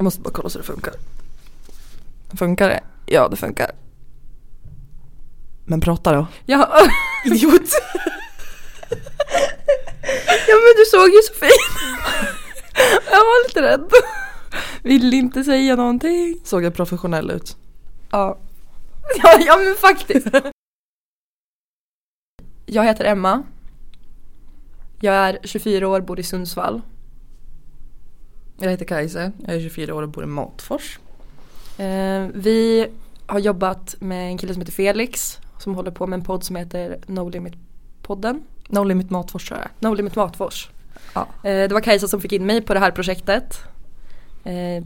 Jag måste bara kolla så det funkar. Funkar det? Ja det funkar. Men prata då. Ja, idiot. ja men du såg ju så fin Jag var lite rädd. Vill inte säga någonting. Såg jag professionell ut? Ja. Ja, ja men faktiskt. Jag heter Emma. Jag är 24 år, bor i Sundsvall. Jag heter Kajse, jag är 24 år och bor i Matfors. Eh, vi har jobbat med en kille som heter Felix som håller på med en podd som heter No Limit podden. No Limit Matfors tror jag. No Limit Matfors. Ja. Eh, det var Kajsa som fick in mig på det här projektet. Eh,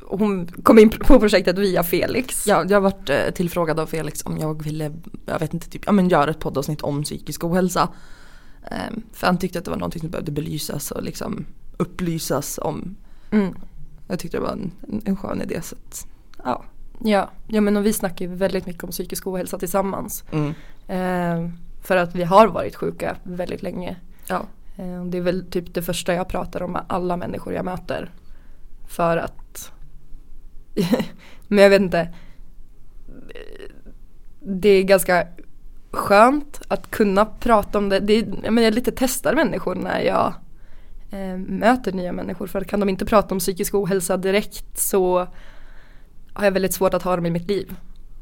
hon kom in på projektet via Felix. Ja, jag har varit tillfrågad av Felix om jag ville, jag vet inte, typ, ja men göra ett poddavsnitt om psykisk ohälsa. För han tyckte att det var någonting som behövde belysas och liksom upplysas om. Mm. Jag tyckte det var en, en skön idé så att, ja. Ja, ja men och vi snackar ju väldigt mycket om psykisk ohälsa tillsammans. Mm. Eh, för att vi har varit sjuka väldigt länge. Ja. Eh, det är väl typ det första jag pratar om med alla människor jag möter. För att Men jag vet inte Det är ganska skönt att kunna prata om det. det är, jag, menar, jag lite testar människor när jag eh, möter nya människor. För kan de inte prata om psykisk ohälsa direkt så har jag väldigt svårt att ha dem i mitt liv.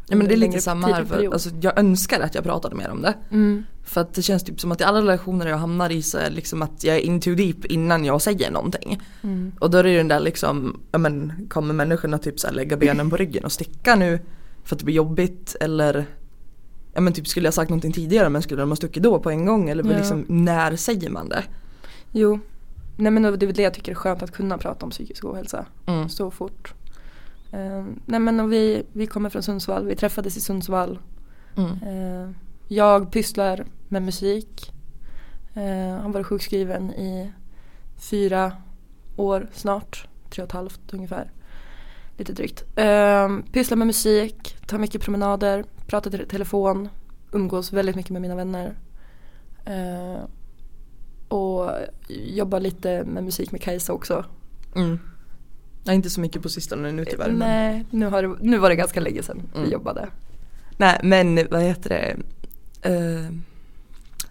Ja men det är lite samma här. För, alltså, jag önskar att jag pratade mer om det. Mm. För att det känns typ som att i alla relationer jag hamnar i så är liksom att jag är in too deep innan jag säger någonting. Mm. Och då är det den där liksom, ja men kommer människorna typ så här lägga benen på ryggen och sticka nu för att det blir jobbigt eller Ja men typ skulle jag sagt någonting tidigare men skulle de ha stuckit då på en gång eller Ja. liksom när säger man det? Jo. Nej men det är det jag tycker är skönt att kunna prata om psykisk ohälsa Mm. så fort. Eh, nej men och vi, vi kommer från Sundsvall, vi träffades i Sundsvall. Mm. Eh, jag pysslar med musik. Eh, har varit sjukskriven i fyra år snart, tre och ett halvt ungefär. Lite drygt. Eh, pysslar med musik, tar mycket promenader, pratar i telefon, umgås väldigt mycket med mina vänner. Eh, och jobbar lite med musik med Kajsa också. Mm. Nej inte så mycket på sistone nu tyvärr. men- Nej, nu, har det, nu var det ganska länge sedan Mm. vi jobbade. Nej men vad heter det? Eh,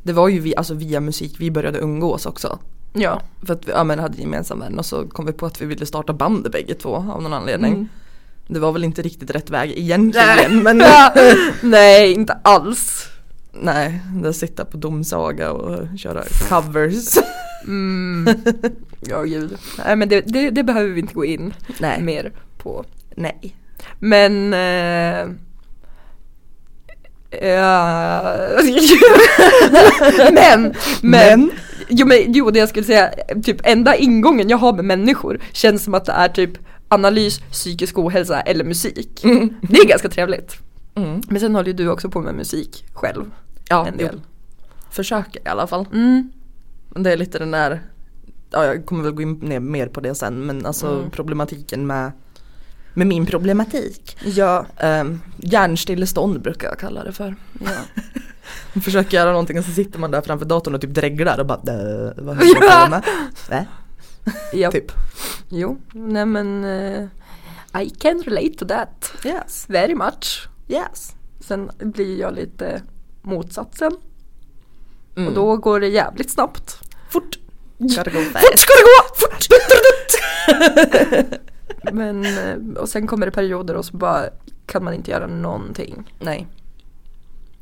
det var ju vi, alltså via musik vi började umgås också. Ja. För att vi ja, men hade en gemensam vän och så kom vi på att vi ville starta band bägge två av någon anledning. Mm. Det var väl inte riktigt rätt väg egentligen men Nej, inte alls. Nej, det sitta på domsaga och köra covers. Mm. Ja gud. Nej men det, det, det behöver vi inte gå in nej, mer på. nej. Men eh, ja, men, men, Men? Jo, men jo det jag skulle säga, typ enda ingången jag har med människor känns som att det är typ analys, psykisk ohälsa eller musik. Mm. Det är ganska trevligt. Mm. Men sen håller ju du också på med musik själv. Ja, en del. Försöker i alla fall. Mm. Det är lite den där, ja jag kommer väl gå in mer på det sen men alltså Mm. problematiken med, med min problematik. Ja. Um, hjärnstillestånd brukar jag kalla det för. ja. Man försöker göra någonting och så sitter man där framför datorn och typ dreglar och bara "Dö, vad höll jag på med? Ja. Typ. Jo, nej men eh, I can relate to that. Yes. Very much. Yes. Sen blir jag lite motsatsen Mm. och då går det jävligt snabbt. fort. Gotta go Fort fast. ska det gå! Fort! Men, eh, och sen kommer det perioder och så bara kan man inte göra någonting. Nej.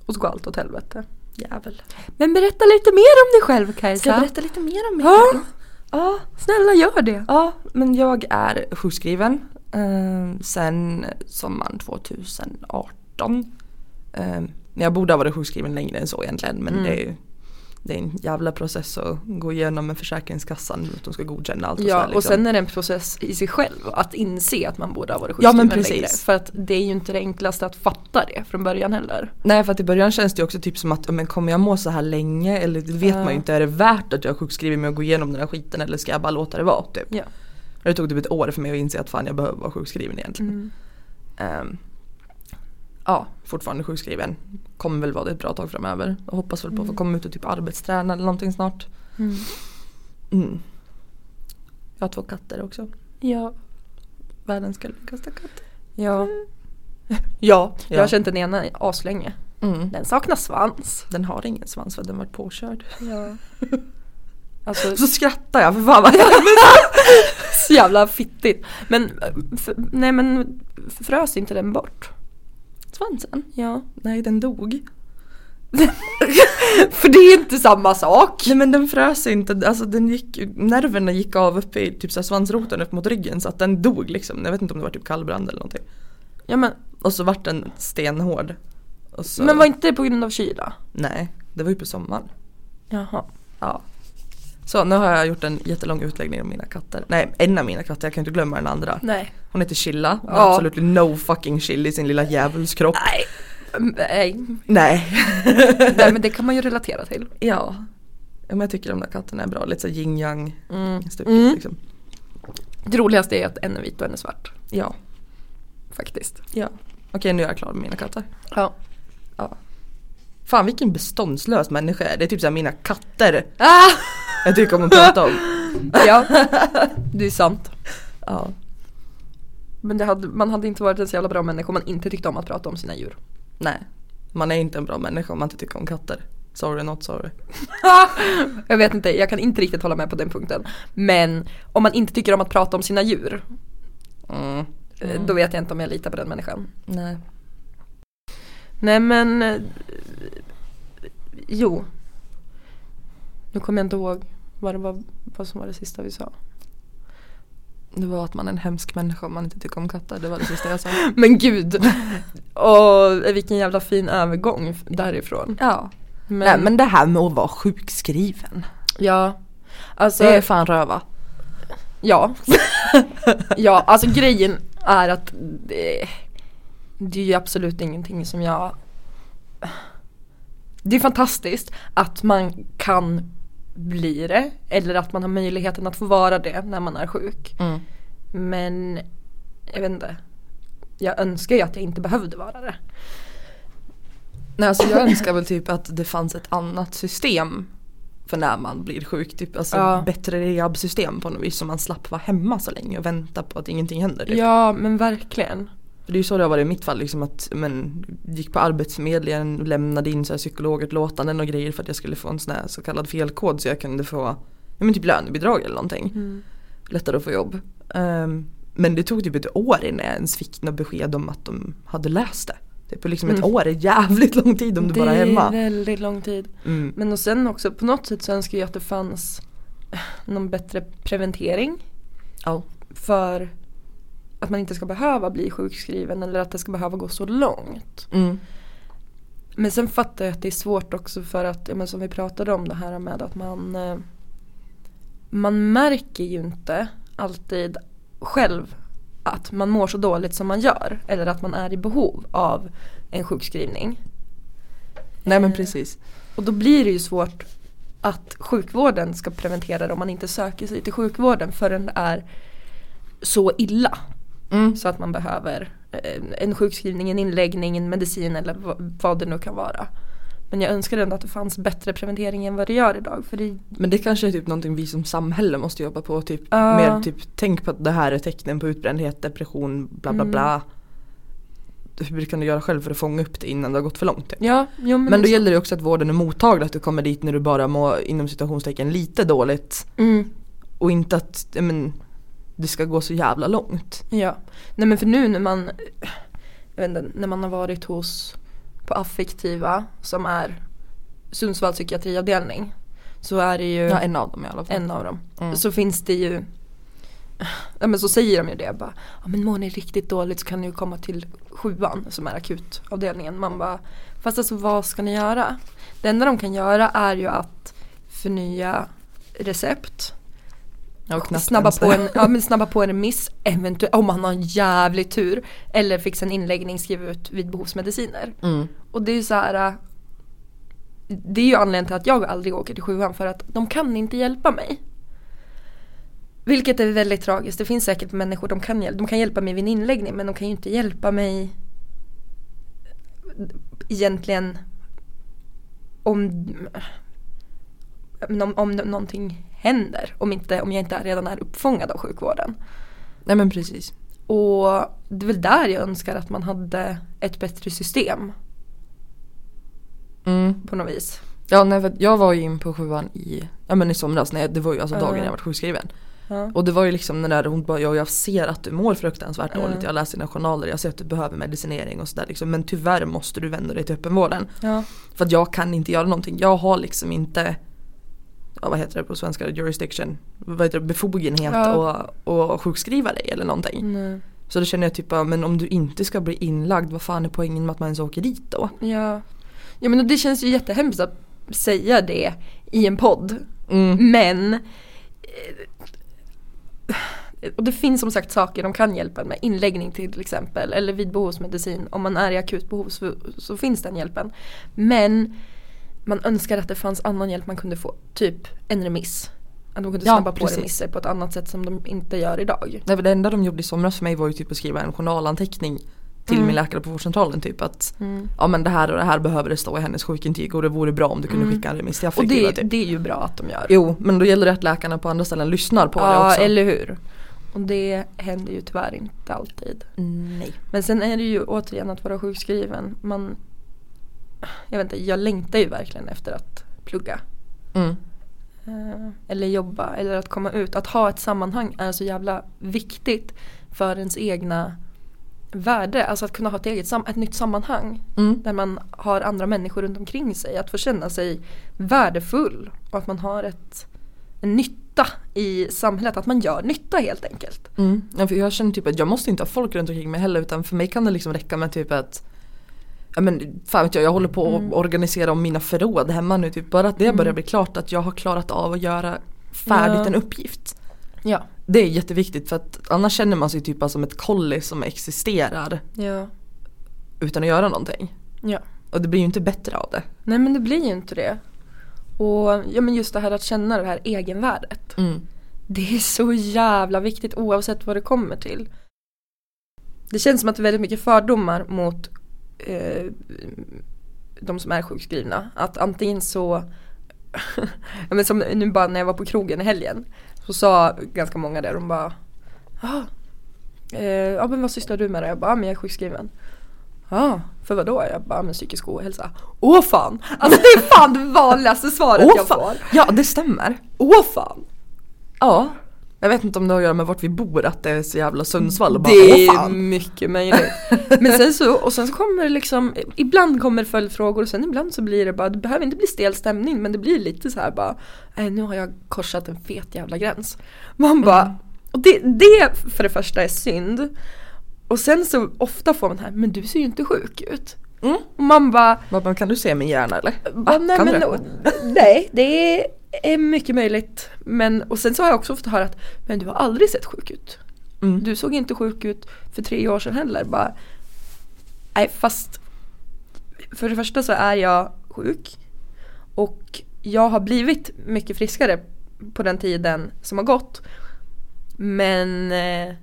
Och så går allt åt helvete. Jävel. Men berätta lite mer om dig själv Kajsa. Ska jag berätta lite mer om mig Ja. själv? Ja. Snälla gör det. Ja, men jag är sjukskriven eh, sen sommaren 2018. Eh, jag borde ha varit sjukskriven längre än så egentligen men Mm. det är ju det är en jävla process att gå igenom med Försäkringskassan att de ska godkänna allt och Ja och liksom. sen är det en process i sig själv att inse att man borde ha varit Ja, sjukskriven men precis. längre. För att det är ju inte det enklaste att fatta det från början heller. Nej för att i början känns det också typ som att ja, men kommer jag må så här länge eller det vet Ja. man ju inte. Är det värt att jag är sjukskriven med att gå igenom den här skiten eller ska jag bara låta det vara typ? Ja. Det tog typ ett år för mig att inse att fan jag behöver vara sjukskriven egentligen. Mm. Ehm, ja, fortfarande sjukskriven. Kommer väl vara det ett bra tag framöver. Och hoppas väl på att få Mm. komma ut och typ arbetsträna eller någonting snart. Mm. Mm. Jag har två katter också. Ja. Världens gulligaste katt. Ja. Ja, jag Ja. har känt den ena aslänge. Mm. Den saknar svans. Den har ingen svans för den varit påkörd. Ja. Alltså Så skrattar jag för fan vad så jävla fittigt. Men, eh, f- nej men frös inte den bort? Svansen? Ja. Nej den dog. För det är inte samma sak. Nej men den frös inte, alltså den gick, nerverna gick av uppe i typ så svansroten upp mot ryggen så att den dog liksom. Jag vet inte om det var typ kallbrand eller någonting. Ja men, Och så vart den stenhård. Så, men var inte det på grund av kyla? Nej, det var ju på sommaren. Jaha. Ja. Så nu har jag gjort en jättelång utläggning om mina katter. Nej, en av mina katter, jag kan inte glömma den andra. Nej. Hon heter Chilla, Ja. har absolut no fucking chill i sin lilla djävulskropp. Nej. Mm, Nej. Nej. Nej men det kan man ju relatera till. ja. Ja, Men jag tycker de där katterna är bra, lite så yin yang Mm. stuket Mm. liksom. Det roligaste är att en är vit och en är svart. Ja. Faktiskt. ja. Okej nu är jag klar med mina katter. Ja. Ja. Fan vilken beståndslös människa jag är. Det är typ såhär mina katter Ah! Jag tycker om att prata om. Ja, det är sant. Ja. Men hade, man hade inte varit en så jävla bra människa om man inte tyckte om att prata om sina djur. Nej. Man är inte en bra människa om man inte tycker om katter. Sorry not sorry. jag vet inte, jag kan inte riktigt hålla med på den punkten. Men om man inte tycker om att prata om sina djur, Mm. eh, då vet jag inte om jag litar på den människan. Nej. Nej men, eh, jo. Nu kommer jag inte ihåg vad, det var, vad som var det sista vi sa. Det var att man är en hemsk människa om man inte tycker om katter. Det var det sista jag sa. Men gud! Och vilken jävla fin övergång därifrån. Ja. Men, Nej men det här med att vara sjukskriven. ja. Alltså, Det är fan röva. Ja. ja, alltså grejen är att det, det är ju absolut ingenting som jag Det är fantastiskt att man kan bli det eller att man har möjligheten att få vara det när man är sjuk. Mm. Men jag vet inte. Jag önskar ju att jag inte behövde vara det. Nej alltså jag önskar väl typ att det fanns ett annat system för när man blir sjuk. Typ alltså Ja. bättre rehabsystem på något vis så man slapp vara hemma så länge och vänta på att ingenting händer. Typ. Ja men verkligen. För det är ju så det har varit i mitt fall liksom att men, gick på arbetsförmedlingen, lämnade in så här psykologutlåtanden och grejer för att jag skulle få en sån här så kallad felkod så jag kunde få ja, men typ lönebidrag eller någonting. Mm. Lättare att få jobb. Ehm, men det tog typ ett år innan jag ens fick något besked om att de hade läst det. Typ liksom ett Mm. år är jävligt lång tid om du bara är Det hemma. är väldigt lång tid. Mm. Men och sen också på något sätt så önskar jag att det fanns någon bättre preventering. Ja. För att man inte ska behöva bli sjukskriven eller att det ska behöva gå så långt. Mm. Men sen fattar jag att det är svårt också för att, ja, men som vi pratade om det här med att man eh, Man märker ju inte alltid själv att man mår så dåligt som man gör. Eller att man är i behov av en sjukskrivning. Nej men Eh, precis. Och då blir det ju svårt att sjukvården ska preventera det om man inte söker sig till sjukvården förrän det är så illa. Mm. Så att man behöver eh, en sjukskrivning, en inläggning, en medicin eller vad- det nu kan vara. Men jag önskar ändå att det fanns bättre preventering än vad det gör idag. För det, Men det kanske är typ någonting vi som samhälle måste jobba på. Typ Ja. mer typ tänk på att det här är tecknen på utbrändhet, depression, bla bla Mm. bla. Hur kan du göra själv för att fånga upp det innan det har gått för långt? Typ? ja, jo, men, Men då så. gäller det också att vården är mottaglig, att du kommer dit när du bara mår inom situationstecken lite dåligt. Mm, Och inte att men, det ska gå så jävla långt. ja. Nej men för nu när man jag vet inte, när man har varit hos på affektiva som är Sundsvalls psykiatriavdelning så är det ju Ja en av dem i alla fall. en av dem. Mm. Så finns det ju Ja men så säger de ju det bara Ja men mår ni riktigt dåligt så kan ni ju komma till sjuan som är akutavdelningen. Man bara Fast alltså vad ska ni göra? Det enda de kan göra är ju att förnya recept och snabba, på en, ja, men snabba på en remiss, eventuellt om man har en jävlig tur. Eller fixa en inläggning, skriva ut vid behovsmediciner. Mm. Och det är ju så här. äh, Det är ju anledningen till att jag aldrig åker till sjuan för att de kan inte hjälpa mig. Vilket är väldigt tragiskt. Det finns säkert människor de kan, hjäl- de kan hjälpa mig vid en inläggning men de kan ju inte hjälpa mig egentligen om, om, om någonting händer. Om, inte, om jag inte redan är uppfångad av sjukvården. Nej men precis. Och det är väl där jag önskar att man hade ett bättre system Mm. på något vis. Ja, nej, för jag var ju in på sjuan i, ja men i somras, nej, det var ju alltså dagen Ja. jag var sjukskriven. Ja. Och det var ju liksom den där, hon bara, ja, jag ser att du mår fruktansvärt Ja. dåligt, jag läst dina journaler, jag ser att du behöver medicinering och sådär liksom. Men tyvärr måste du vända dig till öppenvården. Ja. För att jag kan inte göra någonting, jag har liksom inte vad heter det på svenska, jurisdiction, vad heter det, befogenhet Ja. och, och sjukskriva dig eller någonting. Nej. Så då känner jag typ, men om du inte ska bli inlagd, vad fan är poängen med att man ens åker dit då? Ja. ja men det känns ju jättehemskt att säga det i en podd. Mm. Men eh, och det finns som sagt saker de kan hjälpa med. Inläggning till exempel eller vid behovsmedicin. Om man är i akut behov så, så finns den hjälpen. Men man önskar att det fanns annan hjälp man kunde få. Typ en remiss. Att de kunde Ja, snabba på precis. remisser på ett annat sätt som de inte gör idag. Nej, det enda de gjorde i somras för mig var ju typ att skriva en journalanteckning till Mm. min läkare på vårdcentralen typ att Mm. ja men det här och det här behöver det stå i hennes sjukintyg och det vore bra om du kunde Mm. skicka en remiss till Och affektiva det, typ. det är ju bra att de gör. Jo men då gäller det att läkarna på andra ställen lyssnar på det ja, också. eller hur. Och det händer ju tyvärr inte alltid. Nej. Men sen är det ju återigen att vara sjukskriven. Man, jag vet inte, jag längtar ju verkligen efter att plugga. Mm. Eh, eller jobba eller att komma ut. Att ha ett sammanhang är så jävla viktigt för ens egna värde. Alltså att kunna ha ett eget ett nytt sammanhang. Mm. Där man har andra människor runt omkring sig. Att få känna sig värdefull. Och att man har ett, en nytta i samhället. Att man gör nytta helt enkelt. Mm. Ja, för jag känner typ att jag måste inte ha folk runt omkring mig heller utan för mig kan det liksom räcka med typ att Ja men fan vet jag, jag håller på att Mm. organisera om mina förråd hemma nu typ. Bara att det Mm. börjar bli klart att jag har klarat av att göra färdigt Ja. en uppgift. Ja. Det är jätteviktigt för att annars känner man sig typ som ett kolli som existerar Ja. utan att göra någonting. Ja. Och det blir ju inte bättre av det. Nej men det blir ju inte det. Och ja, men just det här att känna det här egenvärdet. Mm. Det är så jävla viktigt oavsett vad det kommer till. Det känns som att det är väldigt mycket fördomar mot eh, de som är sjukskrivna. Att antingen så, men som nu bara när jag var på krogen i helgen. Så sa ganska många där, de bara ah, eh, Ja men vad sysslar du med då? Jag bara, ah, men jag är sjukskriven. Ja, för vad då? Jag bara, med psykisk ohälsa. Åh fan! Alltså det är fan det vanligaste svaret Åh, jag får. Ja det stämmer. Åh fan! Ja. Jag vet inte om det har att göra med vart vi bor att det är så jävla Sundsvall och bara Det åh är fan. mycket möjligt. Men sen så, och sen så kommer det liksom, ibland kommer följdfrågor och sen ibland så blir det bara, det behöver inte bli stel stämning men det blir lite så här bara, äh, nu har jag korsat en fet jävla gräns. Man bara, Mm. och det, det för det första är synd. Och sen så ofta får man här, men du ser ju inte sjuk ut. Mm. Och man bara, men kan du se min hjärna eller? bara, nej, kan men, du? nej det är mycket möjligt. Men, och sen så har jag också fått höra att, men du har aldrig sett sjuk ut. Mm. Du såg inte sjuk ut för tre år sedan heller. Bara, nej fast för det första så är jag sjuk och jag har blivit mycket friskare på den tiden som har gått. Men eh,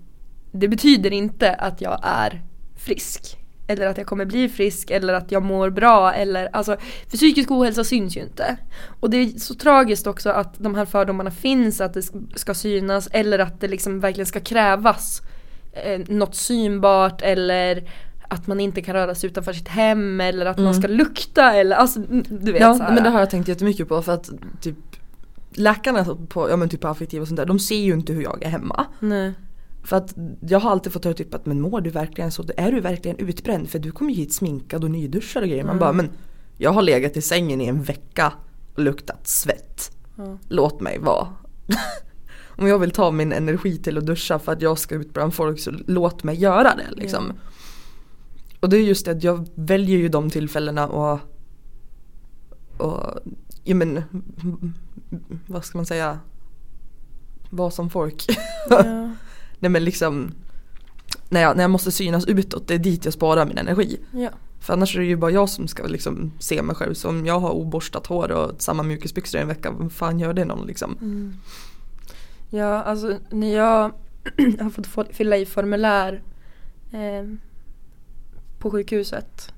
det betyder inte att jag är frisk. Eller att jag kommer bli frisk eller att jag mår bra eller alltså för psykisk ohälsa syns ju inte. Och det är så tragiskt också att de här fördomarna finns att det ska synas eller att det liksom verkligen ska krävas eh, något synbart eller att man inte kan röra sig utanför sitt hem eller att man Mm. ska lukta eller alltså du vet Ja så här. men det har jag tänkt jättemycket på för att typ Läkarna på, ja men typ på affektiv och sånt där, de ser ju inte hur jag är hemma. Nej. För att jag har alltid fått höra typ att men mår du verkligen så? Är du verkligen utbränd? För du kommer ju hit sminkad och nyduschad och grejer. Man Mm. bara men jag har legat i sängen i en vecka och luktat svett. Ja. Låt mig vara. Om jag vill ta min energi till att duscha för att jag ska ut bland folk så låt mig göra det liksom. Och det är just det att jag väljer ju de tillfällena och, och ja men, vad ska man säga, vara som folk. Ja. Nej men liksom när jag, när jag måste synas utåt, det är dit jag sparar min energi. ja. För annars är det ju bara jag som ska liksom se mig själv. Så om jag har oborstat hår och samma mjukisbyxor i en vecka, vad fan gör det någon liksom? Mm. Ja, alltså när jag har fått få- fylla i formulär eh, på sjukhuset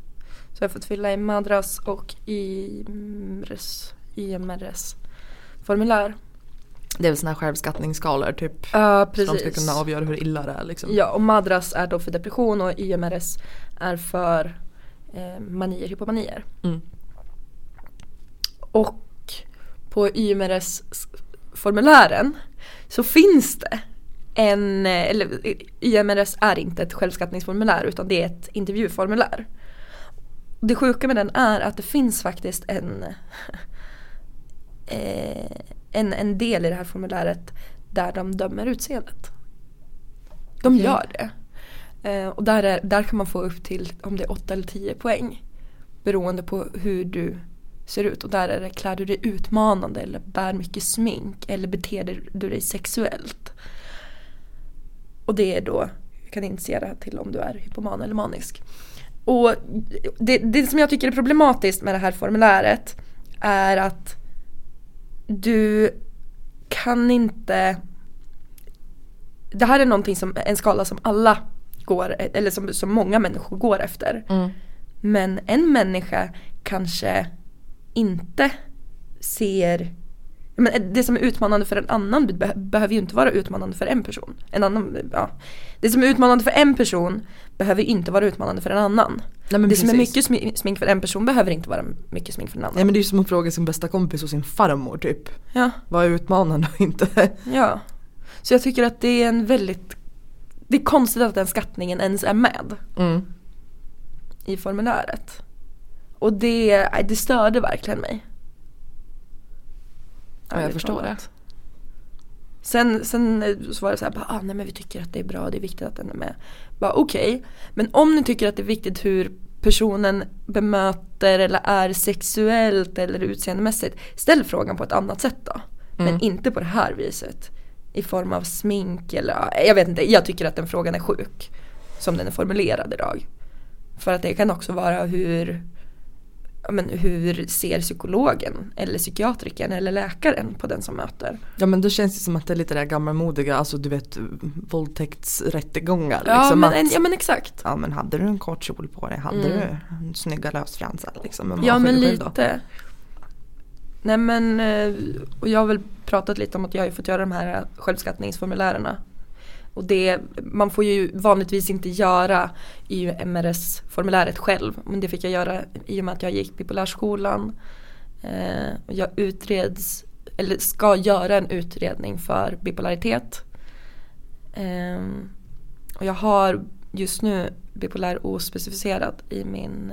så har jag fått fylla i Madras och IMRS, IMRS formulär. Det är väl sådana här självskattningsskalor typ. Ja Så de ska precis. kunna avgöra hur illa det är liksom. Ja och Madras är då för depression och YMRS är för eh, manier, hypomanier. Mm. Och på YMRS-formulären så finns det en, eh, eller YMRS är inte ett självskattningsformulär utan det är ett intervjuformulär. Det sjuka med den är att det finns faktiskt en, eh, en, en del i det här formuläret där de dömer utseendet. De Okej. gör det. Eh, och där, är, där kan man få upp till om det är 8 eller 10 poäng. Beroende på hur du ser ut. Och där är det klär du dig utmanande eller bär mycket smink eller beter du dig sexuellt. Och det är då, jag kan indicera till om du är hypoman eller manisk. Och det, det som jag tycker är problematiskt med det här formuläret är att du kan inte det här är någonting som, en skala som alla går, eller som, som många människor går efter. Mm. Men en människa kanske inte ser men det som är utmanande för en annan be- behöver ju inte vara utmanande för en person. En annan, ja. Det som är utmanande för en person behöver inte vara utmanande för en annan. Nej, det som är precis. mycket smi- smink för en person behöver inte vara mycket smink för en annan. Nej men det är ju som att fråga sin bästa kompis och sin farmor typ. Ja, Vad är utmanande och inte? ja. Så jag tycker att det är en väldigt Det är konstigt att den skattningen ens är med Mm. i formuläret. Och det, det störde verkligen mig. Ja, jag förstår talat. Sen, sen eh, så var det så här, bara, ah, nej men vi tycker att det är bra, det är viktigt att den är med. Bara Okej, men om ni tycker att det är viktigt hur personen bemöter eller är sexuellt eller utseendemässigt, ställ frågan på ett annat sätt då. Men Mm. inte på det här viset. I form av smink eller, ja, jag vet inte, jag tycker att den frågan är sjuk. Som den är formulerad idag. För att det kan också vara hur men hur ser psykologen eller psykiatrikern eller läkaren på den som möter? Ja men det känns ju som att det är lite det där gammalmodiga, alltså du vet våldtäktsrättegångar Ja, liksom. men, att, ja men exakt. ja men hade du en kort kjol på dig, hade Mm. du en snygga lösfransar liksom. Ja men då? lite. Nej men, eh, och jag har väl pratat lite om att jag har fått göra de här självskattningsformulärerna. Och det, man får ju vanligtvis inte göra i MRS-formuläret själv. Men det fick jag göra i och med att jag gick bipolärskolan. Eh, jag utreds, eller ska göra en utredning för bipolaritet. Eh, och jag har just nu bipolär ospecificerad i min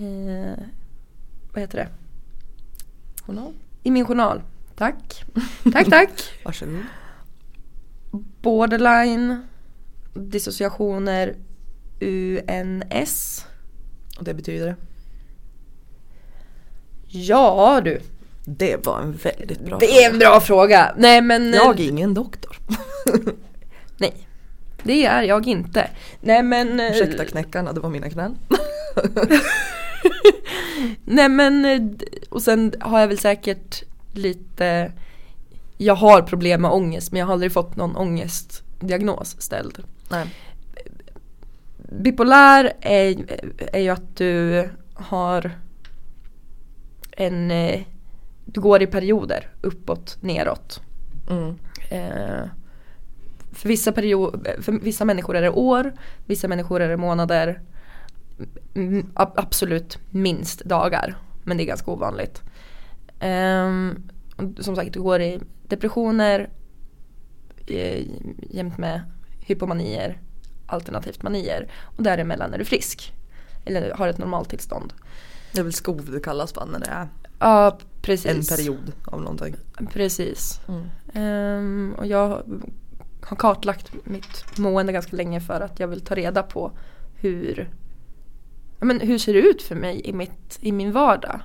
eh, vad heter det? Journal? I min journal. Tack. Tack, tack. Varsågod. Borderline, dissociationer, UNS. Och det betyder? Ja du, Det var en väldigt bra det är en bra fråga. Nej men Jag är ingen doktor. nej. Det är jag inte. Nej men eh, Ursäkta knäckarna, det var mina knän. Nej men eh, och sen har jag väl säkert lite Jag har problem med ångest men jag har aldrig fått någon ångestdiagnos ställd. Nej. Bipolär är, är ju att du har en eh, Du går i perioder uppåt, neråt. Mm. Eh, för, vissa period, för vissa människor är det år, vissa människor är det månader. Ab- absolut minst dagar. Men det är ganska ovanligt. Ehm, som sagt, går i depressioner eh, jämt med hypomanier, alternativt manier. Och däremellan är du frisk. Eller har ett normaltillstånd. Det är väl skov det kallas va när det är Ja, precis. en period av någonting. Precis. Mm. Ehm, och jag har kartlagt mitt mående ganska länge för att jag vill ta reda på hur, men hur ser det ut för mig i, mitt, i min vardag.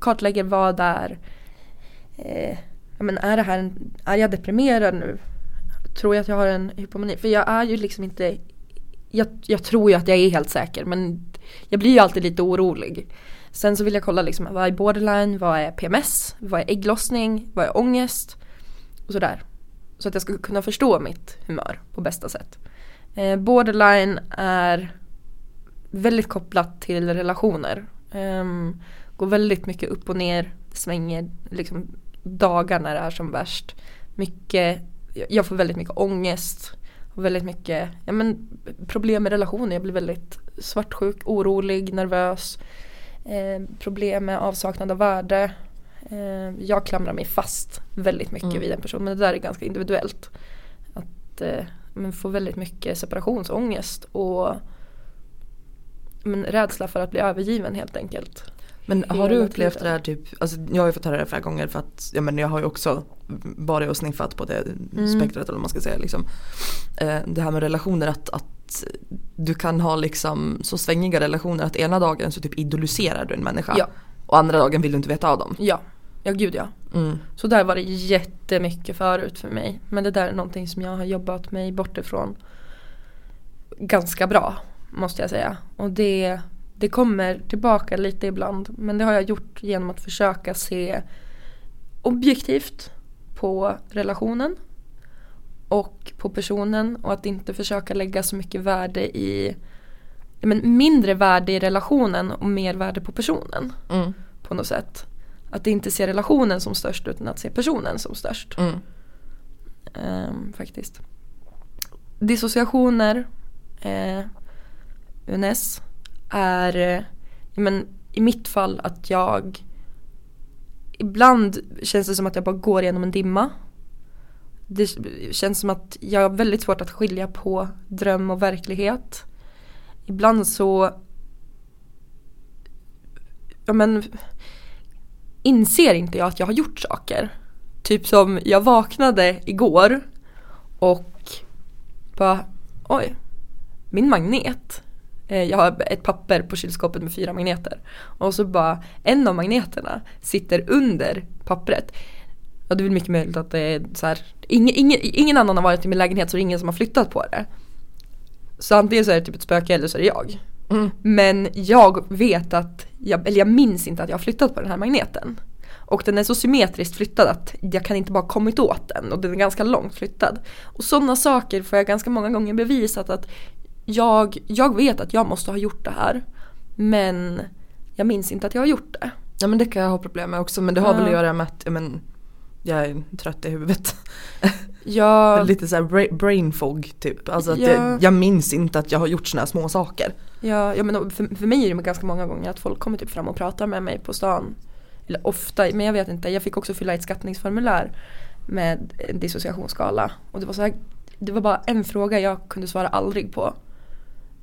Kartlägger vad är, eh, ja, men är, det här en, är jag deprimerad nu? Tror jag att jag har en hypomani? För jag är ju liksom inte, jag, jag tror ju att jag är helt säker men jag blir ju alltid lite orolig. Sen så vill jag kolla liksom, vad är borderline, vad är PMS, vad är ägglossning, vad är ångest och sådär. Så att jag ska kunna förstå mitt humör på bästa sätt. Eh, borderline är väldigt kopplat till relationer. Eh, går väldigt mycket upp och ner, svänger liksom dagar när det är som värst. Mycket, jag får väldigt mycket ångest. Och väldigt mycket ja, men, problem med relationer. Jag blir väldigt svartsjuk, orolig, nervös. Eh, problem med avsaknad av värde. Eh, jag klamrar mig fast väldigt mycket Mm. vid en person. Men det där är ganska individuellt. Att eh, man får väldigt mycket separationsångest och men, rädsla för att bli övergiven helt enkelt. Men har du upplevt det här typ, alltså jag har ju fått höra det flera gånger för att ja, men jag har ju också varit och sniffat på det Mm. spektrat eller vad man ska säga liksom. Eh, det här med relationer att, att du kan ha liksom så svängiga relationer att ena dagen så typ idoliserar du en människa Ja. och andra dagen vill du inte veta av dem. Ja, ja gud ja. Mm. Så där var det jättemycket förut för mig. Men det där är någonting som jag har jobbat mig bort ifrån ganska bra måste jag säga. Och det, det kommer tillbaka lite ibland. Men det har jag gjort genom att försöka se objektivt på relationen och på personen och att inte försöka lägga så mycket värde i men mindre värde i relationen och mer värde på personen Mm. på något sätt. Att inte se relationen som störst utan att se personen som störst. Mm. Ehm, faktiskt. Dissociationer, eh, UNS, är men, i mitt fall att jag Ibland känns det som att jag bara går igenom en dimma. Det känns som att jag har väldigt svårt att skilja på dröm och verklighet. Ibland så ja, men, inser inte jag att jag har gjort saker. Typ som jag vaknade igår och bara oj, min magnet. Eh, Jag har ett papper på kylskåpet med fyra magneter. Och så bara en av magneterna sitter under pappret. Ja det är väl mycket möjligt att det är så här, ingen, ingen, ingen annan har varit i min lägenhet så det är ingen som har flyttat på det. Så antingen så är det typ ett spöke eller så är det jag. Mm. Men jag vet att, jag, eller jag minns inte att jag har flyttat på den här magneten. Och den är så symmetriskt flyttad att jag kan inte bara kommit åt den och den är ganska långt flyttad. Och sådana saker får jag ganska många gånger bevisat att jag, jag vet att jag måste ha gjort det här. Men jag minns inte att jag har gjort det. Ja men det kan jag ha problem med också men det har väl Ja. att göra med att ja, men, jag är trött i huvudet. Jag, Lite såhär bra- brain fog typ. Alltså att Ja. jag, jag minns inte att jag har gjort såna här små saker. Ja, jag menar, för, för mig är det ganska många gånger att folk kommer typ fram och pratar med mig på stan. Eller ofta, men jag vet inte. Jag fick också fylla i ett skattningsformulär med en dissociationsskala. Och det var, så här, det var bara en fråga jag kunde svara aldrig på.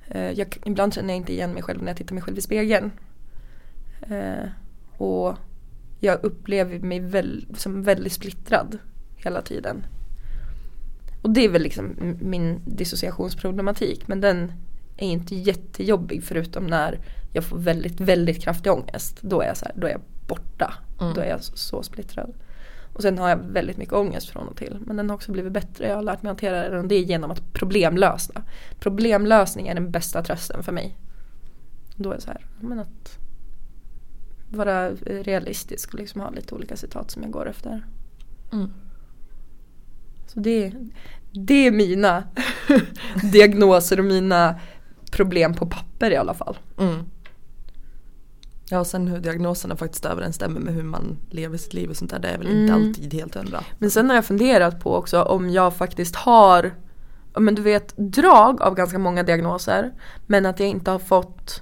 Eh, Jag, ibland känner jag inte igen mig själv när jag tittar mig själv i spegeln. Eh, och jag upplever mig väl, som väldigt splittrad hela tiden. Och det är väl liksom min dissociationsproblematik. Men den är inte jättejobbig förutom när jag får väldigt, väldigt kraftig ångest. Då är jag, så här, då är jag borta. Mm. Då är jag så, så splittrad. Och sen har jag väldigt mycket ångest från och till. Men den har också blivit bättre. Jag har lärt mig hantera den och det är genom att problemlösa. Problemlösning är den bästa trösten för mig. Då är det så här, men att vara realistisk och liksom ha lite olika citat som jag går efter. Mm. Så det, det är mina diagnoser och mina problem på papper i alla fall. Mm. Ja och sen hur diagnoserna faktiskt överensstämmer med hur man lever sitt liv och sånt där det är väl inte Mm. alltid helt hundra. Men sen har jag funderat på också om jag faktiskt har men du vet drag av ganska många diagnoser men att jag inte har fått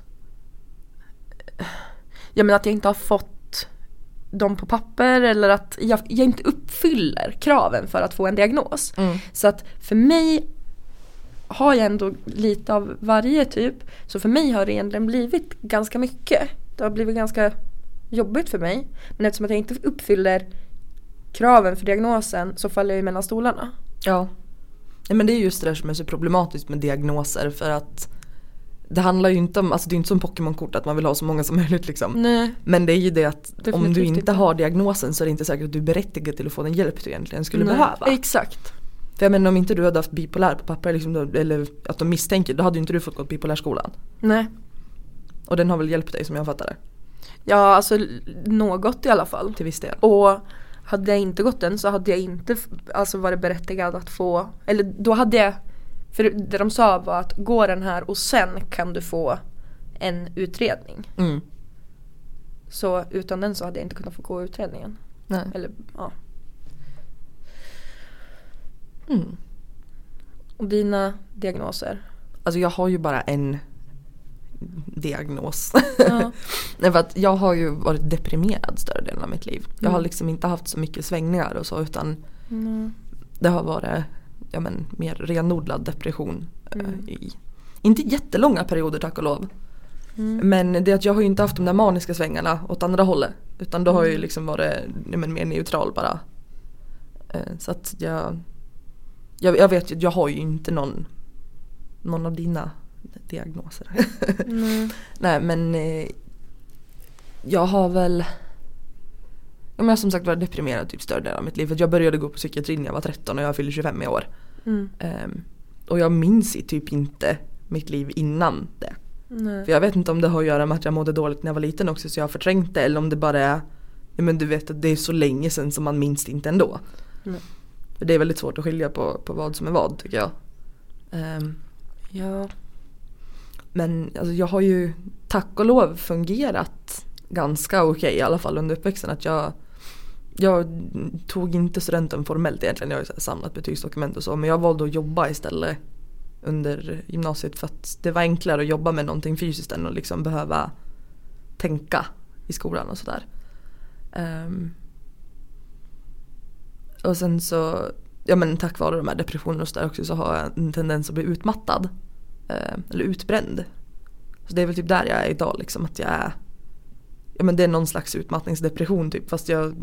Ja men att jag inte har fått dem på papper eller att jag, jag inte uppfyller kraven för att få en diagnos. Mm. Så att för mig har jag ändå lite av varje typ. Så för mig har det egentligen blivit ganska mycket. Det har blivit ganska jobbigt för mig. Men eftersom att jag inte uppfyller kraven för diagnosen så faller jag ju mellan stolarna. Ja. Nej, men det är just det där som är så problematiskt med diagnoser för att det handlar ju inte om, alltså det är inte som Pokémon-kort att man vill ha så många som möjligt liksom. Nej. Men det är ju det att om Definitivt du inte har diagnosen så är det inte säkert att du är berättigad till att få den hjälp du egentligen skulle Nej. behöva. Exakt. För jag menar om inte du hade haft bipolär på papper liksom, eller att de misstänker, då hade ju inte du fått gå bipolärskolan. Nej. Och den har väl hjälpt dig som jag fattar det, Ja alltså något i alla fall. till viss del. Och hade jag inte gått den så hade jag inte alltså varit berättigad att få, eller då hade jag, för det de sa var att gå den här och sen kan du få en utredning. Mm. Så utan den så hade jag inte kunnat få gå utredningen. Nej. Eller ja. Mm. Och dina diagnoser? Alltså jag har ju bara en diagnos. Ja. Nej för att jag har ju varit deprimerad större delen av mitt liv. Jag har Mm. liksom inte haft så mycket svängningar och så utan Mm. det har varit ja, men, mer renodlad depression. eh, Mm. I, inte jättelånga perioder tack och lov. Mm. Men det att jag har ju inte haft de där maniska svängarna åt andra hållet. Utan då har jag ju Mm. liksom varit ja, men, mer neutral bara. Eh, Så att jag, jag, jag vet ju, jag har ju inte någon, någon av dina diagnoser. Mm. Nej men eh, jag har väl jag har som sagt varit deprimerad typ större delen av mitt liv. För jag började gå på psykiatrin när jag var 13 och jag fyller 25 i år. Mm. Ehm, och jag minns typ inte mitt liv innan det. Nej. För jag vet inte om det har att göra med att jag mådde dåligt när jag var liten också så jag har förträngt det eller om det bara är Ja men du vet att det är så länge sedan som man minns det inte ändå. Nej. För det är väldigt svårt att skilja på, på vad som är vad tycker jag. Ehm, Ja. Men alltså, jag har ju tack och lov fungerat ganska okej i alla fall under uppväxten. Att jag, jag tog inte studenten formellt egentligen. Jag har ju samlat betygsdokument och så. Men jag valde att jobba istället under gymnasiet för att det var enklare att jobba med någonting fysiskt än att liksom behöva tänka i skolan och sådär. Um, och sen så, ja men tack vare de här depressionerna och sådär också så har jag en tendens att bli utmattad. Eh, eller utbränd. Så det är väl typ där jag är idag liksom att jag är Ja men det är någon slags utmattningsdepression typ fast jag,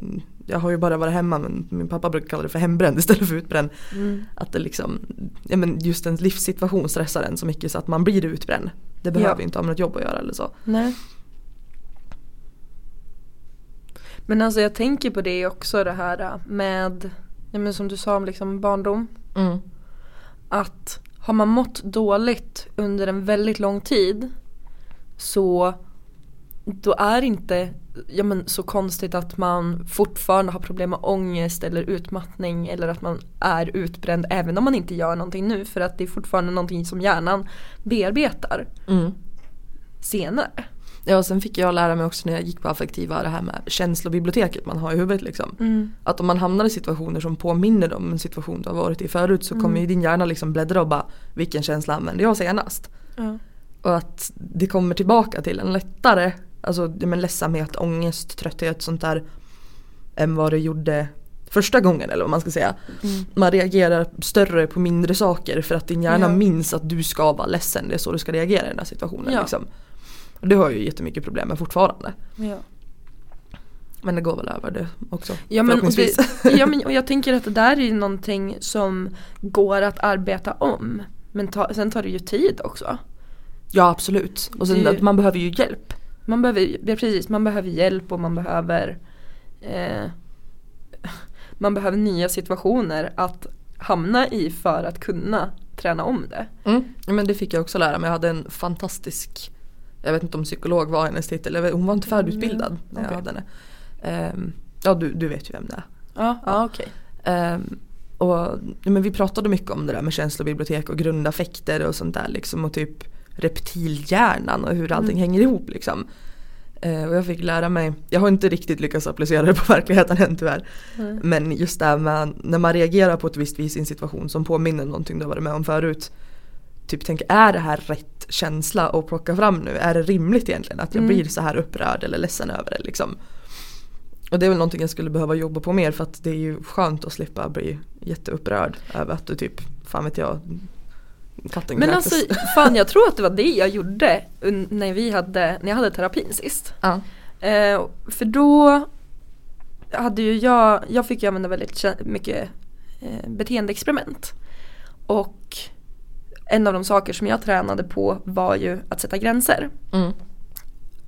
jag har ju bara varit hemma men min pappa brukar kalla det för hembränd istället för utbränd. Mm. Att det liksom, ja men just ens livssituation stressar en så mycket så att man blir utbränd. Det behöver Ja. inte ha med något jobb att göra eller så. Nej. Men alltså jag tänker på det också det här med, ja men som du sa om liksom barndom. Mm. Att har man mått dåligt under en väldigt lång tid så då är det inte ja, men så konstigt att man fortfarande har problem med ångest eller utmattning eller att man är utbränd även om man inte gör någonting nu för att det är fortfarande någonting som hjärnan bearbetar Mm. senare. Ja och sen fick jag lära mig också när jag gick på affektiva det här med känslobiblioteket man har i huvudet liksom. Att om man hamnar i situationer som påminner om en situation du har varit i förut så kommer Mm. ju din hjärna liksom bläddra och bara vilken känsla använde jag senast? Ja. Och att det kommer tillbaka till en lättare, alltså men ledsamhet, ångest, trötthet sånt där än vad det gjorde första gången eller vad man ska säga. Mm. Man reagerar större på mindre saker för att din hjärna Ja. minns att du ska vara ledsen, det är så du ska reagera i den här situationen. Ja. Liksom. Det har jag ju jättemycket problem med fortfarande. Ja. Men det går väl över det också. Ja men, och det, ja men och jag tänker att det där är ju någonting som går att arbeta om. Men ta, sen tar det ju tid också. Ja absolut. Och sen att man behöver ju hjälp. Man behöver, ja, precis, man behöver hjälp och man behöver eh, Man behöver nya situationer att hamna i för att kunna träna om det. Mm. Men det fick jag också lära mig. Jag hade en fantastisk, jag vet inte om psykolog var hennes titel, vet- hon var inte färdigutbildad Mm, när jag okej. hade henne. Ehm, ja du, du vet ju vem det är. Ja, ja okej. Ehm, och, ja, men vi pratade mycket om det där med känslobibliotek och grundaffekter och sånt där liksom och typ reptilhjärnan och hur allting Mm. hänger ihop liksom. Eh, och jag fick lära mig, jag har inte riktigt lyckats applicera det på verkligheten än tyvärr. Mm. Men just det här med när man reagerar på ett visst vis i en situation som påminner om någonting du har varit med om förut. Typ tänk, är det här rätt känsla att plocka fram nu? Är det rimligt egentligen att jag Mm. blir så här upprörd eller ledsen över det liksom? Och det är väl någonting jag skulle behöva jobba på mer för att det är ju skönt att slippa bli jätteupprörd över att du typ, fan vet jag, katten Men kräktes. alltså fan jag tror att det var det jag gjorde när vi hade, när jag hade terapin sist. ja. Eh, för då hade ju jag, jag fick ju använda väldigt mycket eh, beteendeexperiment. Och en av de saker som jag tränade på var ju att sätta gränser. Mm.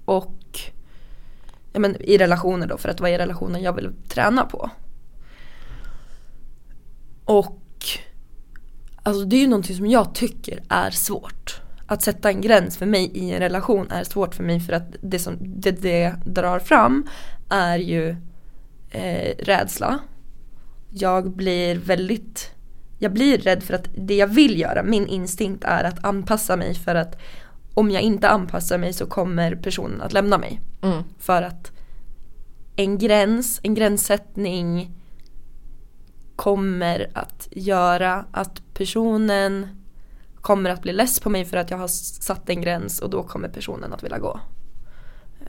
Och ja, men, i relationer då, för att det var i relationer jag ville träna på. Och alltså det är ju någonting som jag tycker är svårt. Att sätta en gräns för mig i en relation är svårt för mig för att det som det, det drar fram är ju eh, rädsla. Jag blir väldigt jag blir rädd för att det jag vill göra, min instinkt är att anpassa mig för att om jag inte anpassar mig så kommer personen att lämna mig. Mm. För att en gräns, en gränssättning kommer att göra att personen kommer att bli less på mig för att jag har satt en gräns och då kommer personen att vilja gå.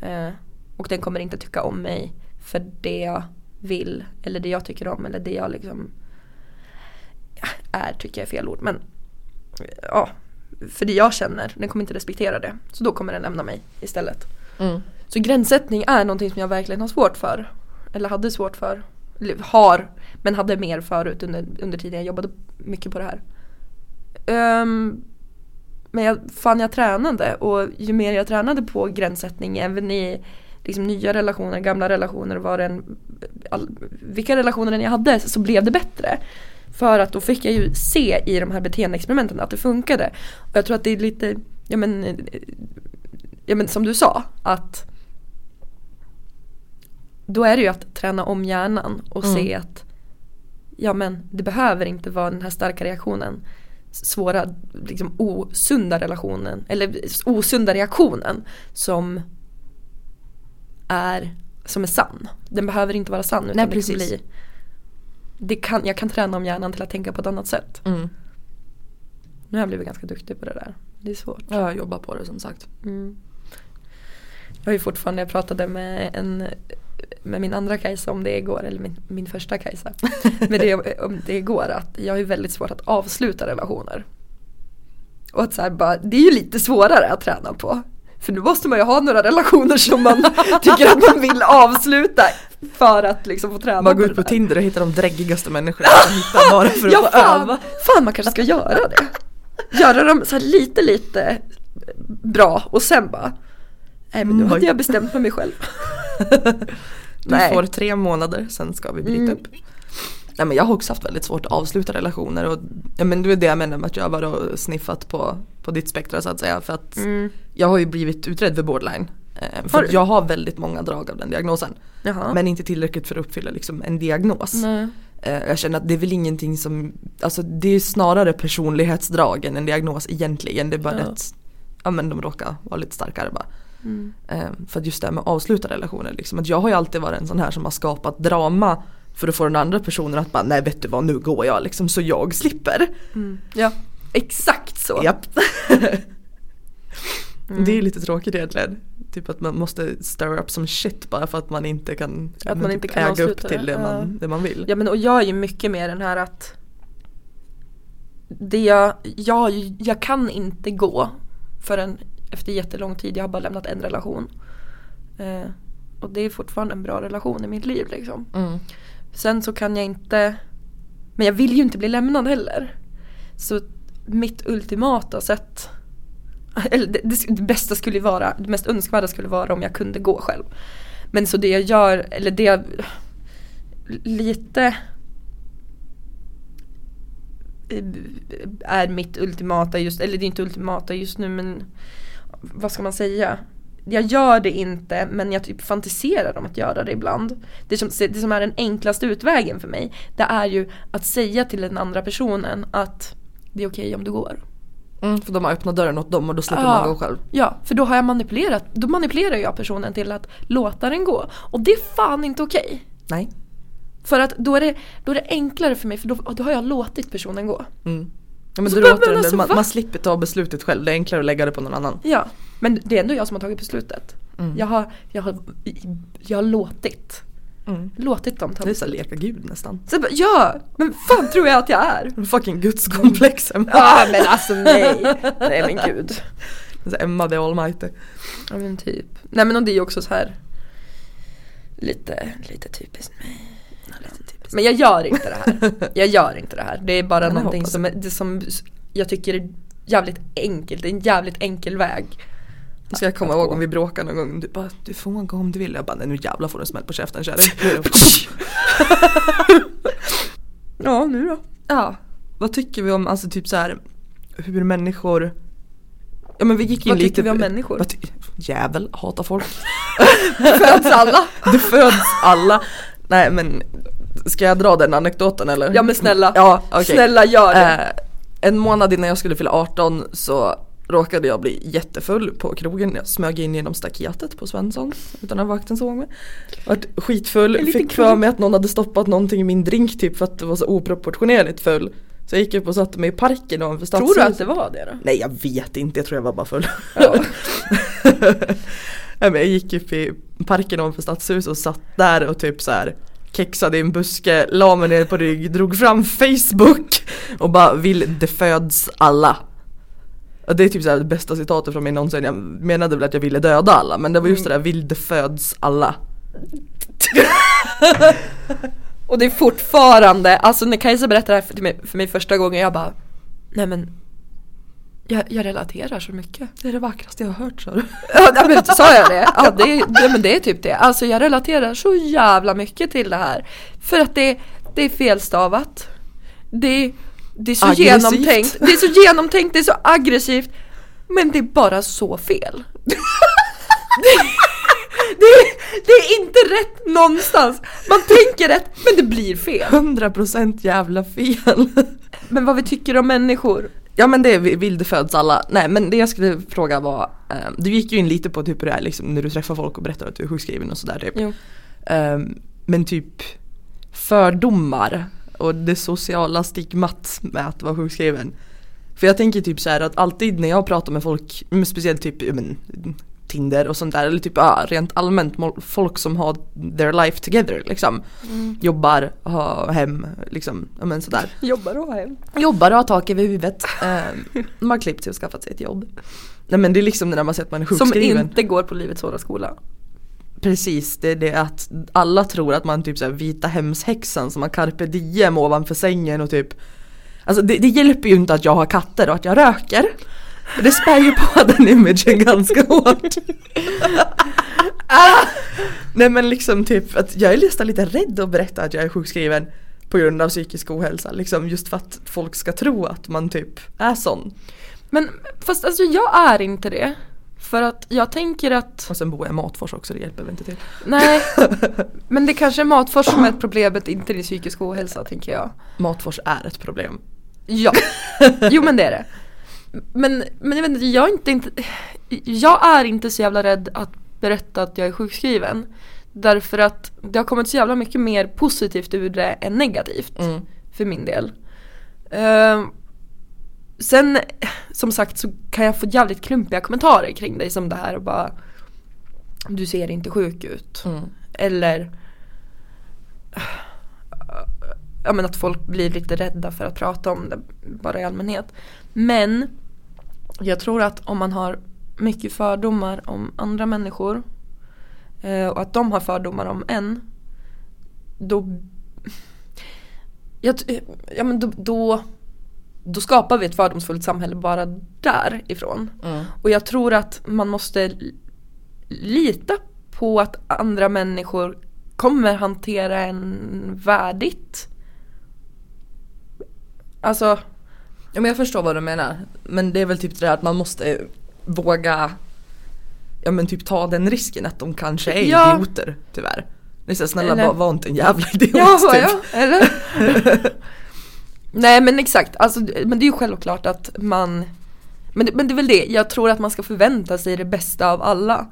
Eh, och den kommer inte tycka om mig för det jag vill eller det jag tycker om eller det jag liksom är tycker jag är fel ord men ja, för det jag känner, den kommer inte respektera det. Så då kommer den lämna mig istället. Mm. Så gränssättning är någonting som jag verkligen har svårt för. Eller hade svårt för. Eller har, men hade mer förut under, under tiden jag jobbade mycket på det här. Um, men jag, fan jag tränade och ju mer jag tränade på gränssättning även i liksom, nya relationer, gamla relationer, var en, all, vilka relationer jag hade så blev det bättre. För att då fick jag ju se i de här beteendeexperimenten att det funkade. Och jag tror att det är lite, ja men, ja men som du sa, att då är det ju att träna om hjärnan och mm. se att ja men det behöver inte vara den här starka reaktionen svåra, liksom osunda relationen eller osunda reaktionen som är, som är sann. Den behöver inte vara sann utan Nej, precis. det kan bli det kan, jag kan träna om hjärnan till att tänka på ett annat sätt. Mm. Nu har jag blivit ganska duktig på det där. Det är svårt. Ja, jag jobbar på det som sagt. Mm. Jag har ju fortfarande, jag pratade med en med min andra Kajsa om det igår, eller min, min första Kajsa. med det om det igår att jag har ju väldigt svårt att avsluta relationer. Och att så här, bara, det är ju lite svårare att träna på. För nu måste man ju ha några relationer som man tycker att man vill avsluta för att liksom få träna Man går ut på Tinder och hittar de dräggigaste människorna man hittar bara för att ja, få fan, öva. Fan man kanske ska göra det. Göra dem så lite lite bra och sen bara Nej men nu hade jag bestämt med mig själv. du Nej. får tre månader, sen ska vi bryta mm. Nej men jag har också haft väldigt svårt att avsluta relationer och ja, men det är det jag menar med att jag har varit sniffat på, på ditt spektra så att säga för att mm. jag har ju blivit utredd för borderline. Eh, för jag har väldigt många drag av den diagnosen. Jaha. Men inte tillräckligt för att uppfylla liksom en diagnos. Nej. Eh, jag känner att det är väl ingenting som, alltså det är snarare personlighetsdrag än en diagnos egentligen. Det är bara ja. att ja, men de råkar vara lite starkare bara. Mm. Eh, för att just det här med att avsluta relationer, liksom, att jag har ju alltid varit en sån här som har skapat drama för att få den andra personen att bara nej vet du vad nu går jag liksom så jag slipper. Mm. Ja, exakt så. Japp. mm. Det är lite tråkigt egentligen. Typ att man måste stir up som shit bara för att man inte kan, att man inte kan äga upp till det, det, man, det man vill. Ja men och jag är ju mycket mer den här att det jag, jag, jag kan inte gå förrän efter jättelång tid. Jag har bara lämnat en relation. Eh, och det är fortfarande en bra relation i mitt liv liksom. Mm. Sen så kan jag inte, men jag vill ju inte bli lämnad heller. Så mitt ultimata sätt, eller det, det, det bästa skulle vara, det mest önskvärda skulle vara om jag kunde gå själv. Men så det jag gör, eller det jag lite eh, är mitt ultimata just, eller det är inte ultimata just nu men vad ska man säga? Jag gör det inte men jag typ fantiserar om att göra det ibland. Det som, det som är den enklaste utvägen för mig det är ju att säga till den andra personen att det är okej okay om du går. Mm, för de har öppnat dörren åt dem och då slipper ja, man gå själv. Ja, för då har jag manipulerat, då manipulerar jag personen till att låta den gå. Och det är fan inte okej. Okay. Nej. För att då är, det, då är det enklare för mig för då, då har jag låtit personen gå. Mm. Ja, men så du låter alltså, man, man, slipper ta beslutet själv, det är enklare att lägga det på någon annan. Ja, men det är ändå jag som har tagit beslutet. Mm. Jag, har, jag, har, jag har låtit. Mm. Låtit dem ta Det är såhär leka gud nästan. Så, ja, men fan tror jag att jag är? Fucking gudskomplexen. Ja men alltså nej. Nej men gud. Emma the almighty. Ja men typ. Nej men och det är också så här lite, lite typiskt mig. Men jag gör inte det här. Jag gör inte det här. Det är bara ja, någonting som, det som jag tycker är jävligt enkelt. Det är en jävligt enkel väg. Nu ska jag komma ihåg om vi bråkar någon gång. Du bara, du får gå om du vill. Jag bara, nej nu jävlar får du en smäll på käften kärring. ja, nu då? Ja. Vad tycker vi om, alltså typ så här, hur människor Ja men vi gick in vad lite tycker vi om människor? Vad jävel, hatar folk. föds alla. Det föds alla. Nej men Ska jag dra den anekdoten eller? Ja men snälla. Ja, okay. Snälla gör det. Eh, en månad innan jag skulle fylla 18 så råkade jag bli jättefull på krogen. Jag smög in genom staketet på Svensson utan att vakten såg mig. Vart skitfull, fick för mig att någon hade stoppat någonting i min drink typ för att det var så oproportionerligt full. Så jag gick upp och satte mig i parken ovanför stadshuset. Tror du att det var det då? Nej jag vet inte, jag tror jag var bara full. Ja. Nej, men jag gick upp i parken ovanför stadshuset och satt där och typ så här kexade i en buske, la mig ner på rygg, drog fram Facebook och bara vill det föds alla. Det är typ så här det bästa citatet från mig någonsin. Jag menade väl att jag ville döda alla men det var just det där vill det föds alla. Och det är fortfarande, alltså när Kajsa berättade det här för mig, för mig första gången jag bara Nej men jag, jag relaterar så mycket. Det är det vackraste jag har hört sa du. Ja men sa jag det? Ja det, ja men det är typ det. Alltså jag relaterar så jävla mycket till det här. För att det, det är felstavat. Det, det är så Aggressivt. genomtänkt. Det är så genomtänkt, det är så aggressivt. Men det är bara så fel. det, det, det är inte rätt någonstans. Man tänker rätt men det blir fel. 100% jävla fel. Men vad vi tycker om människor. Ja men det är vill det föds alla. Nej men det jag skulle fråga var, eh, du gick ju in lite på typ hur det är liksom, när du träffar folk och berättar att du är sjukskriven och sådär typ. Ehm, men typ fördomar och det sociala stigmat med att vara sjukskriven. För jag tänker typ så här att alltid när jag pratar med folk, speciellt typ men, Tinder och sånt där, eller typ ja, rent allmänt folk som har their life together liksom. Jobbar, har hem, liksom, men sådär. Jobbar och har hem. Jobbar och har tak över huvudet. Um, de har klippt sig och skaffat sig ett jobb. Nej men det är liksom det när man säger att man är Som sjukskriven. inte går på Livets Hårda Skola. Precis, det är det att alla tror att man typ såhär vita hemshäxan som har carpe diem ovanför sängen och typ Alltså det, det hjälper ju inte att jag har katter och att jag röker. Det spär ju på den imagen ganska hårt. ah! Nej men liksom typ att jag är nästan lite rädd att berätta att jag är sjukskriven på grund av psykisk ohälsa. Liksom just för att folk ska tro att man typ är sån. Men fast alltså jag är inte det. För att jag tänker att, Och sen bor jag i Matfors också, det hjälper väl inte till. nej. men det kanske är Matfors som är ett problemet, inte din psykisk ohälsa tänker jag. Matfors är ett problem. Ja, jo men det är det. Men, men jag vet inte, jag är inte, inte, jag är inte så jävla rädd att berätta att jag är sjukskriven. Därför att det har kommit så jävla mycket mer positivt ur det än negativt. Mm. För min del. Ehm, sen som sagt så kan jag få jävligt klumpiga kommentarer kring dig som det här och bara Du ser inte sjuk ut. Mm. Eller Ja men att folk blir lite rädda för att prata om det bara i allmänhet. Men jag tror att om man har mycket fördomar om andra människor eh, och att de har fördomar om en då ja, men då, då, då skapar vi ett fördomsfullt samhälle bara därifrån. Mm. Och jag tror att man måste lita på att andra människor kommer hantera en värdigt. Alltså, Ja men jag förstår vad du menar. Men det är väl typ det där att man måste våga Ja men typ ta den risken att de kanske är Ja. idioter tyvärr. Det är så snälla Eller- var inte en jävla idiot ja, typ. ja eller? Nej men exakt, alltså, men det är ju självklart att man men det, men det är väl det, jag tror att man ska förvänta sig det bästa av alla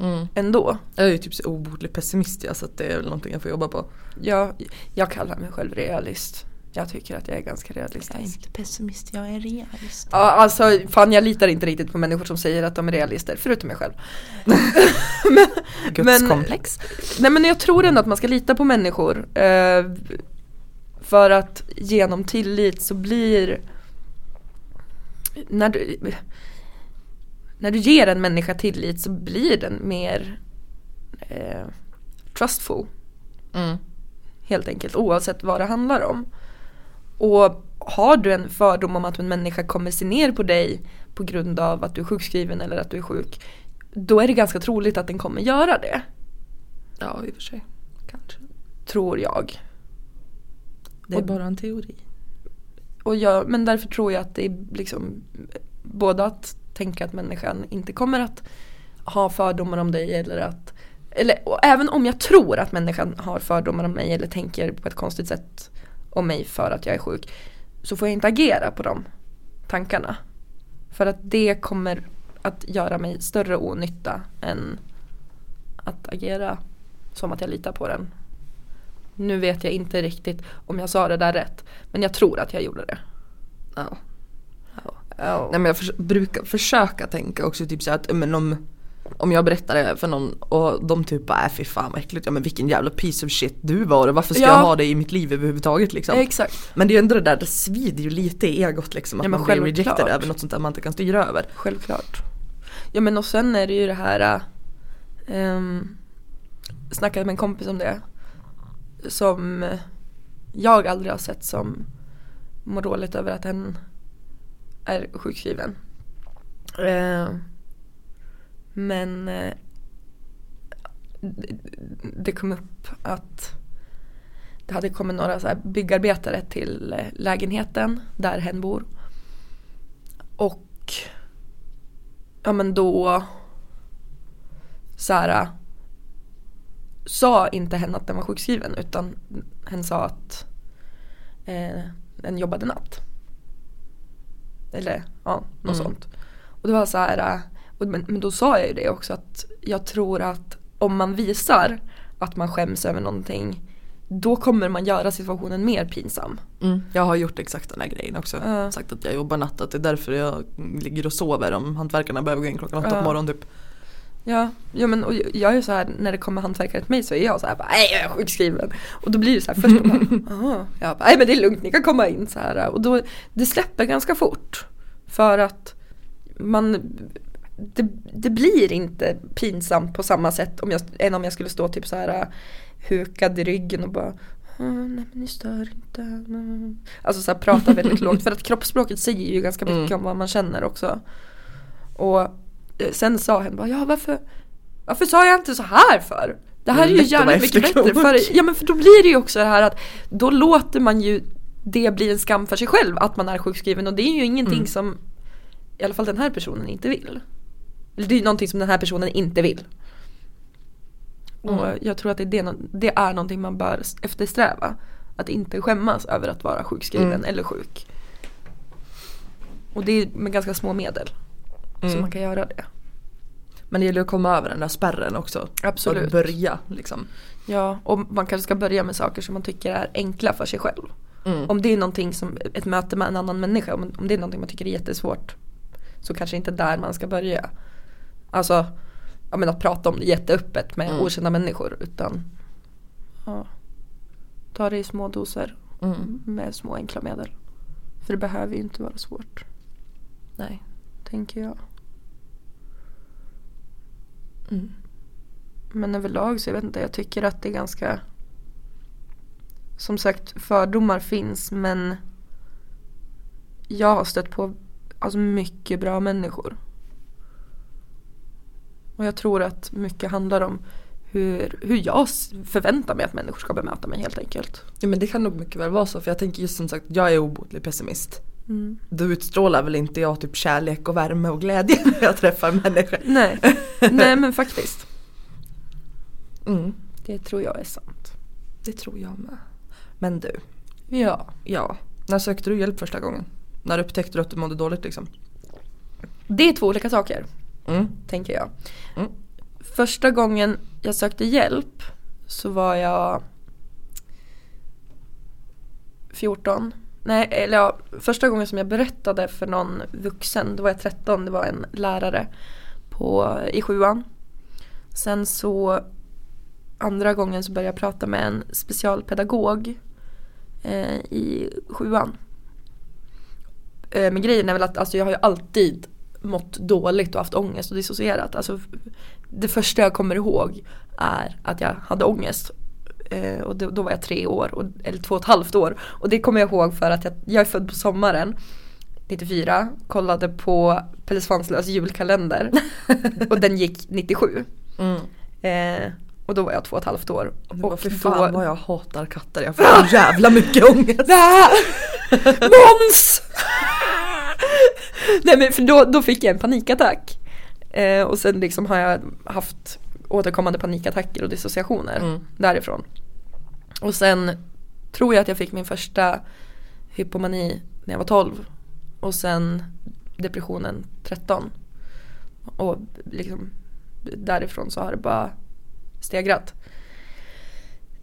Mm. ändå. Jag är ju typ så obotlig pessimist ja, så att det är väl någonting jag får jobba på. Jag, jag kallar mig själv realist. Jag tycker att jag är ganska realistisk. pessimist, jag är realist. Ja alltså fan jag litar inte riktigt på människor som säger att de är realister, förutom mig själv. men, Gudskomplex. nej men jag tror ändå att man ska lita på människor. Eh, för att genom tillit så blir när du, när du ger en människa tillit så blir den mer eh, trustful Mm. helt enkelt oavsett vad det handlar om. Och har du en fördom om att en människa kommer se ner på dig på grund av att du är sjukskriven eller att du är sjuk då är det ganska troligt att den kommer göra det. Ja i och för sig. Kanske. Tror jag. Det är Och- bara en teori. Och jag, men därför tror jag att det är liksom både att tänka att människan inte kommer att ha fördomar om dig eller att eller även om jag tror att människan har fördomar om mig eller tänker på ett konstigt sätt om mig för att jag är sjuk så får jag inte agera på de tankarna. För att det kommer att göra mig större onytta än att agera som att jag litar på den. Nu vet jag inte riktigt om jag sa det där rätt. Men jag tror att jag gjorde det. Ja. Ja. Nej men jag förs- brukar försöka tänka också typ så att men om, om jag berättar det för någon och de typ bara äh, fy fan vad äckligt, ja men vilken jävla piece of shit du var och varför ska Ja. jag ha det i mitt liv överhuvudtaget liksom. Exakt. Men det är ju ändå det där, det svider ju lite i egot liksom att Ja, man blir rejected över något sånt där man inte kan styra över. Självklart. Ja men och sen är det ju det här um, Snackade med en kompis om det som jag aldrig har sett som mår dåligt över att hen är sjukskriven. Eh, men eh, det- kom upp att det hade kommit några så här byggarbetare till lägenheten där hen bor. Och ja men då så här, sa inte hen att den var sjukskriven utan hen sa att eh, den jobbade natt. Eller ja, något Mm. sånt. Och det var så här, och, men, men då sa jag ju det också att jag tror att om man visar att man skäms över någonting då kommer man göra situationen mer pinsam. Mm. Jag har gjort exakt den här grejen också. Ja. Sagt att jag jobbar natt, att det är därför jag ligger och sover om hantverkarna behöver gå in klockan åtta Ja. på morgonen typ. Ja, ja men och jag är så här när det kommer hantverkare till mig så är jag så här bara, nej jag är sjukskriven. Och då blir det så här först bara, jag bara, nej men det är lugnt ni kan komma in så här. Och då, det släpper ganska fort. För att man, det, det blir inte pinsamt på samma sätt om jag, än om jag skulle stå typ så här hukad i ryggen och bara "Ah, Nej men ni stör inte. Mm." Alltså så här prata väldigt lågt för att kroppsspråket säger ju ganska mycket Mm. om vad man känner också. Och sen sa hen bara ja varför, varför sa jag inte så här för? Det här är ju Lätt att vara jävligt mycket bättre. För, ja men för då blir det ju också det här att då låter man ju det bli en skam för sig själv att man är sjukskriven och det är ju ingenting Mm. som i alla fall den här personen inte vill. Det är ju någonting som den här personen inte vill. Och Mm. jag tror att det är, det, det är någonting man bör eftersträva. Att inte skämmas över att vara sjukskriven Mm. eller sjuk. Och det är med ganska små medel Mm. man kan göra det. Men det gäller att komma över den där spärren också. Absolut. Och börja liksom. Ja, och man kanske ska börja med saker som man tycker är enkla för sig själv. Mm. Om det är någonting som ett möte med en annan människa, om, om det är någonting man tycker är jättesvårt så kanske inte där man ska börja. Alltså, ja men att prata om det jätteöppet med Mm. okända människor utan ja, ta det i små doser Mm. med små enkla medel. För det behöver ju inte vara svårt, Nej. tänker jag. Mm. Men överlag så jag vet inte, jag tycker att det är ganska Som sagt fördomar finns men Jag har stött på alltså mycket bra människor. Och jag tror att mycket handlar om hur, hur jag förväntar mig att människor ska bemöta mig helt enkelt. Ja men det kan nog mycket väl vara så för jag tänker just som sagt jag är obotlig pessimist. Mm. Då utstrålar väl inte jag typ kärlek och värme och glädje när jag träffar människor. Nej. Nej men faktiskt. Mm. Det tror jag är sant. Det tror jag med. Men du, Ja. ja. När sökte du hjälp första gången? När upptäckte du att du mådde dåligt liksom? Det är två olika saker. Mm. tänker jag. Mm. Första gången jag sökte hjälp så var jag 14. Nej, eller ja, första gången som jag berättade för någon vuxen, då var jag 13, det var en lärare på, i sjuan. Sen så andra gången så började jag prata med en specialpedagog eh, i sjuan. Eh, men grejen är väl att alltså, jag har ju alltid mått dåligt och haft ångest och dissocierat. Alltså, det första jag kommer ihåg är att jag hade ångest. Eh, och då, då var jag tre år, och, eller två och ett halvt år. Och det kommer jag ihåg för att jag, jag är född på sommaren 94, kollade på Pelle Svanslös julkalender och den gick 97. Mm. Eh, och då var jag två och ett halvt år. Och för då- fan vad jag hatar katter, jag får så jävla mycket ångest. Måns! Nej men för då, då fick jag en panikattack. Eh, och sen liksom har jag haft återkommande panikattacker och dissociationer Mm. därifrån. Och sen tror jag att jag fick min första hypomani när jag var 12. Och sen depressionen 13. Och liksom därifrån så har det bara stegrat.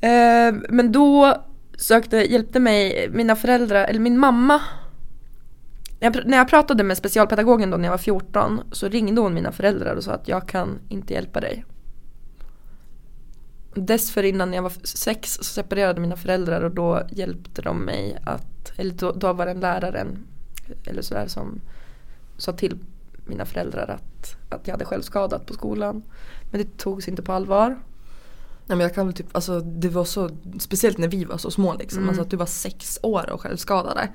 Eh, men då sökte, hjälpte mig mina föräldrar, eller min mamma. När jag, när jag pratade med specialpedagogen då när jag var 14 så ringde hon mina föräldrar och sa att jag kan inte hjälpa dig. Dessförinnan när jag var sex så separerade mina föräldrar och då hjälpte de mig att, eller då, då var det en läraren eller sådär som sa till mina föräldrar att, att jag hade självskadat på skolan. Men det togs inte på allvar. Nej men jag kan väl typ, alltså det var så, speciellt när vi var så små liksom, Mm. alltså att du var sex år och självskadade.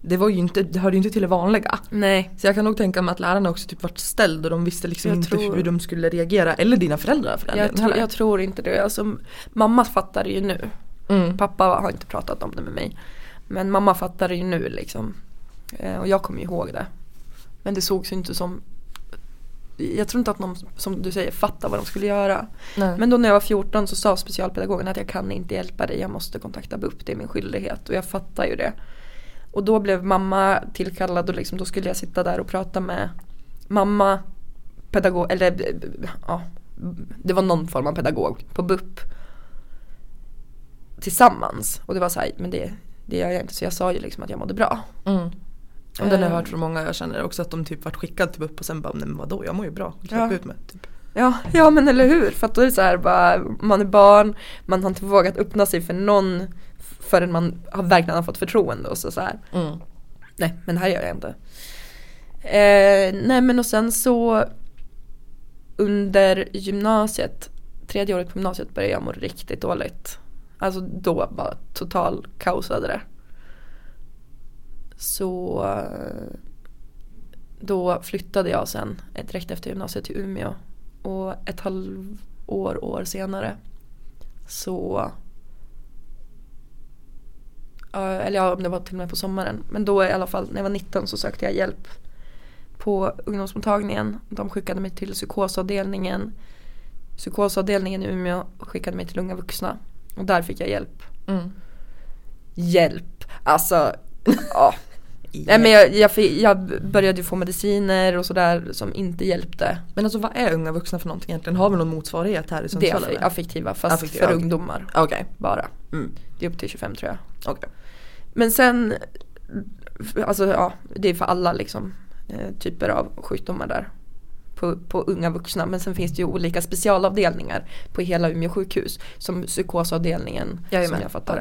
Det var ju inte, det hörde ju inte till det vanliga. Nej. Så jag kan nog tänka mig att lärarna också typ vart ställd och de visste liksom Jag inte tror- hur de skulle reagera. Eller dina föräldrar för den Jag, heller. jag tror inte det. Alltså, mamma fattar det ju nu. mm. Pappa har inte pratat om det med mig. Men mamma fattar det ju nu liksom. Eh, och jag kommer ihåg det. Men det sågs ju inte som jag tror inte att någon, som du säger, fattar vad de skulle göra. Nej. Men då när jag var 14 så sa specialpedagogen att jag kan inte hjälpa dig, jag måste kontakta BUP, det är min skyldighet. Och jag fattar ju det. Och då blev mamma tillkallad och liksom, då skulle jag sitta där och prata med mamma, pedagog, eller ja, det var någon form av pedagog på BUP. Tillsammans. Och det var så här, men det, det gör jag inte. Så jag sa ju liksom att jag mådde bra. Mm. Och den har jag Eh. hört från många jag känner också att de typ vart skickade till BUP och sen bara nej men vadå jag mår ju bra, Ja. ut mig. Typ. Ja, ja men eller hur. För att då är det så här bara, man är barn, man har inte vågat öppna sig för någon förrän man har verkligen har fått förtroende och så, så här. Mm. Nej men det här gör jag inte. Eh, nej men och sen så under gymnasiet, tredje året på gymnasiet började jag må riktigt dåligt. Alltså då bara total kaosade det. Så eh, då flyttade jag sen direkt efter gymnasiet till Umeå. Och ett halvår, år senare så eller ja, om det var till och med på sommaren. Men då i alla fall, när jag var 19 så sökte jag hjälp på ungdomsmottagningen. De skickade mig till psykosavdelningen. Psykosavdelningen i Umeå skickade mig till unga vuxna. Och där fick jag hjälp. Mm. Hjälp! Alltså, ja. Nej men jag, jag, jag började ju få mediciner och sådär som inte hjälpte. Men alltså vad är unga vuxna för någonting egentligen? Har vi någon motsvarighet här i Det Sundsvall? är eller? affektiva fast Affektiva, för ungdomar Okej. bara. Mm. Det är upp till 25 tror jag. okej. Men sen, alltså ja, det är för alla liksom eh, typer av sjukdomar där. På, på unga vuxna. Men sen finns det ju olika specialavdelningar på hela Umeå sjukhus. Som psykosavdelningen Jajamän. som jag fattar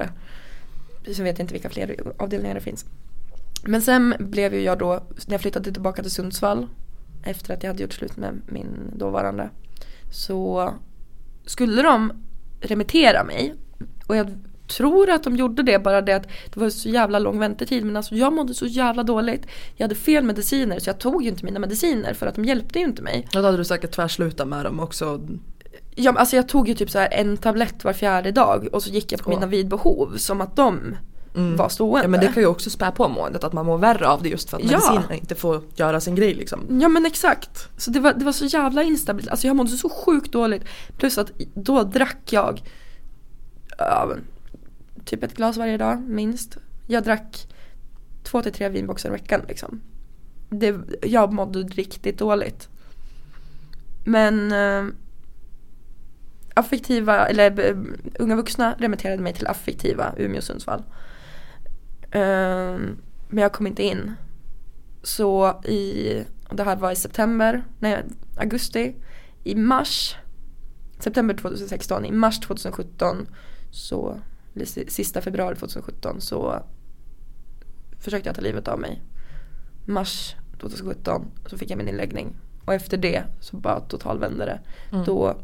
det. Sen vet jag inte vilka fler avdelningar det finns. Men sen blev ju jag då, när jag flyttade tillbaka till Sundsvall. Efter att jag hade gjort slut med min dåvarande. Så skulle de remittera mig. Och jag tror att de gjorde det bara det att det var så jävla lång väntetid men alltså jag mådde så jävla dåligt. Jag hade fel mediciner så jag tog ju inte mina mediciner för att de hjälpte ju inte mig. Ja, Då hade du säkert tvärslutat med dem också. Ja, alltså jag tog ju typ så här en tablett var fjärde dag och så gick jag på mina vid behov som att de Mm. var stående. Ja men det kan ju också spä på måendet att man mår värre av det just för att Ja. medicinerna inte får göra sin grej liksom. Ja men exakt. Så det var, det var så jävla instabilt. Alltså jag mådde så sjukt dåligt. Plus att då drack jag ja, typ ett glas varje dag minst. Jag drack två till tre vinboxar i veckan liksom. Det, jag mådde riktigt dåligt. Men eh, affektiva, eller eh, unga vuxna remitterade mig till affektiva Umeå Sundsvall. Eh, men jag kom inte in. Så i, det här var i september, nej augusti, i mars, september 2016, i mars 2017 så, sista februari 2017 så försökte jag ta livet av mig. Mars 2017 så fick jag min inläggning och efter det så bara totalvände det. Mm. Då,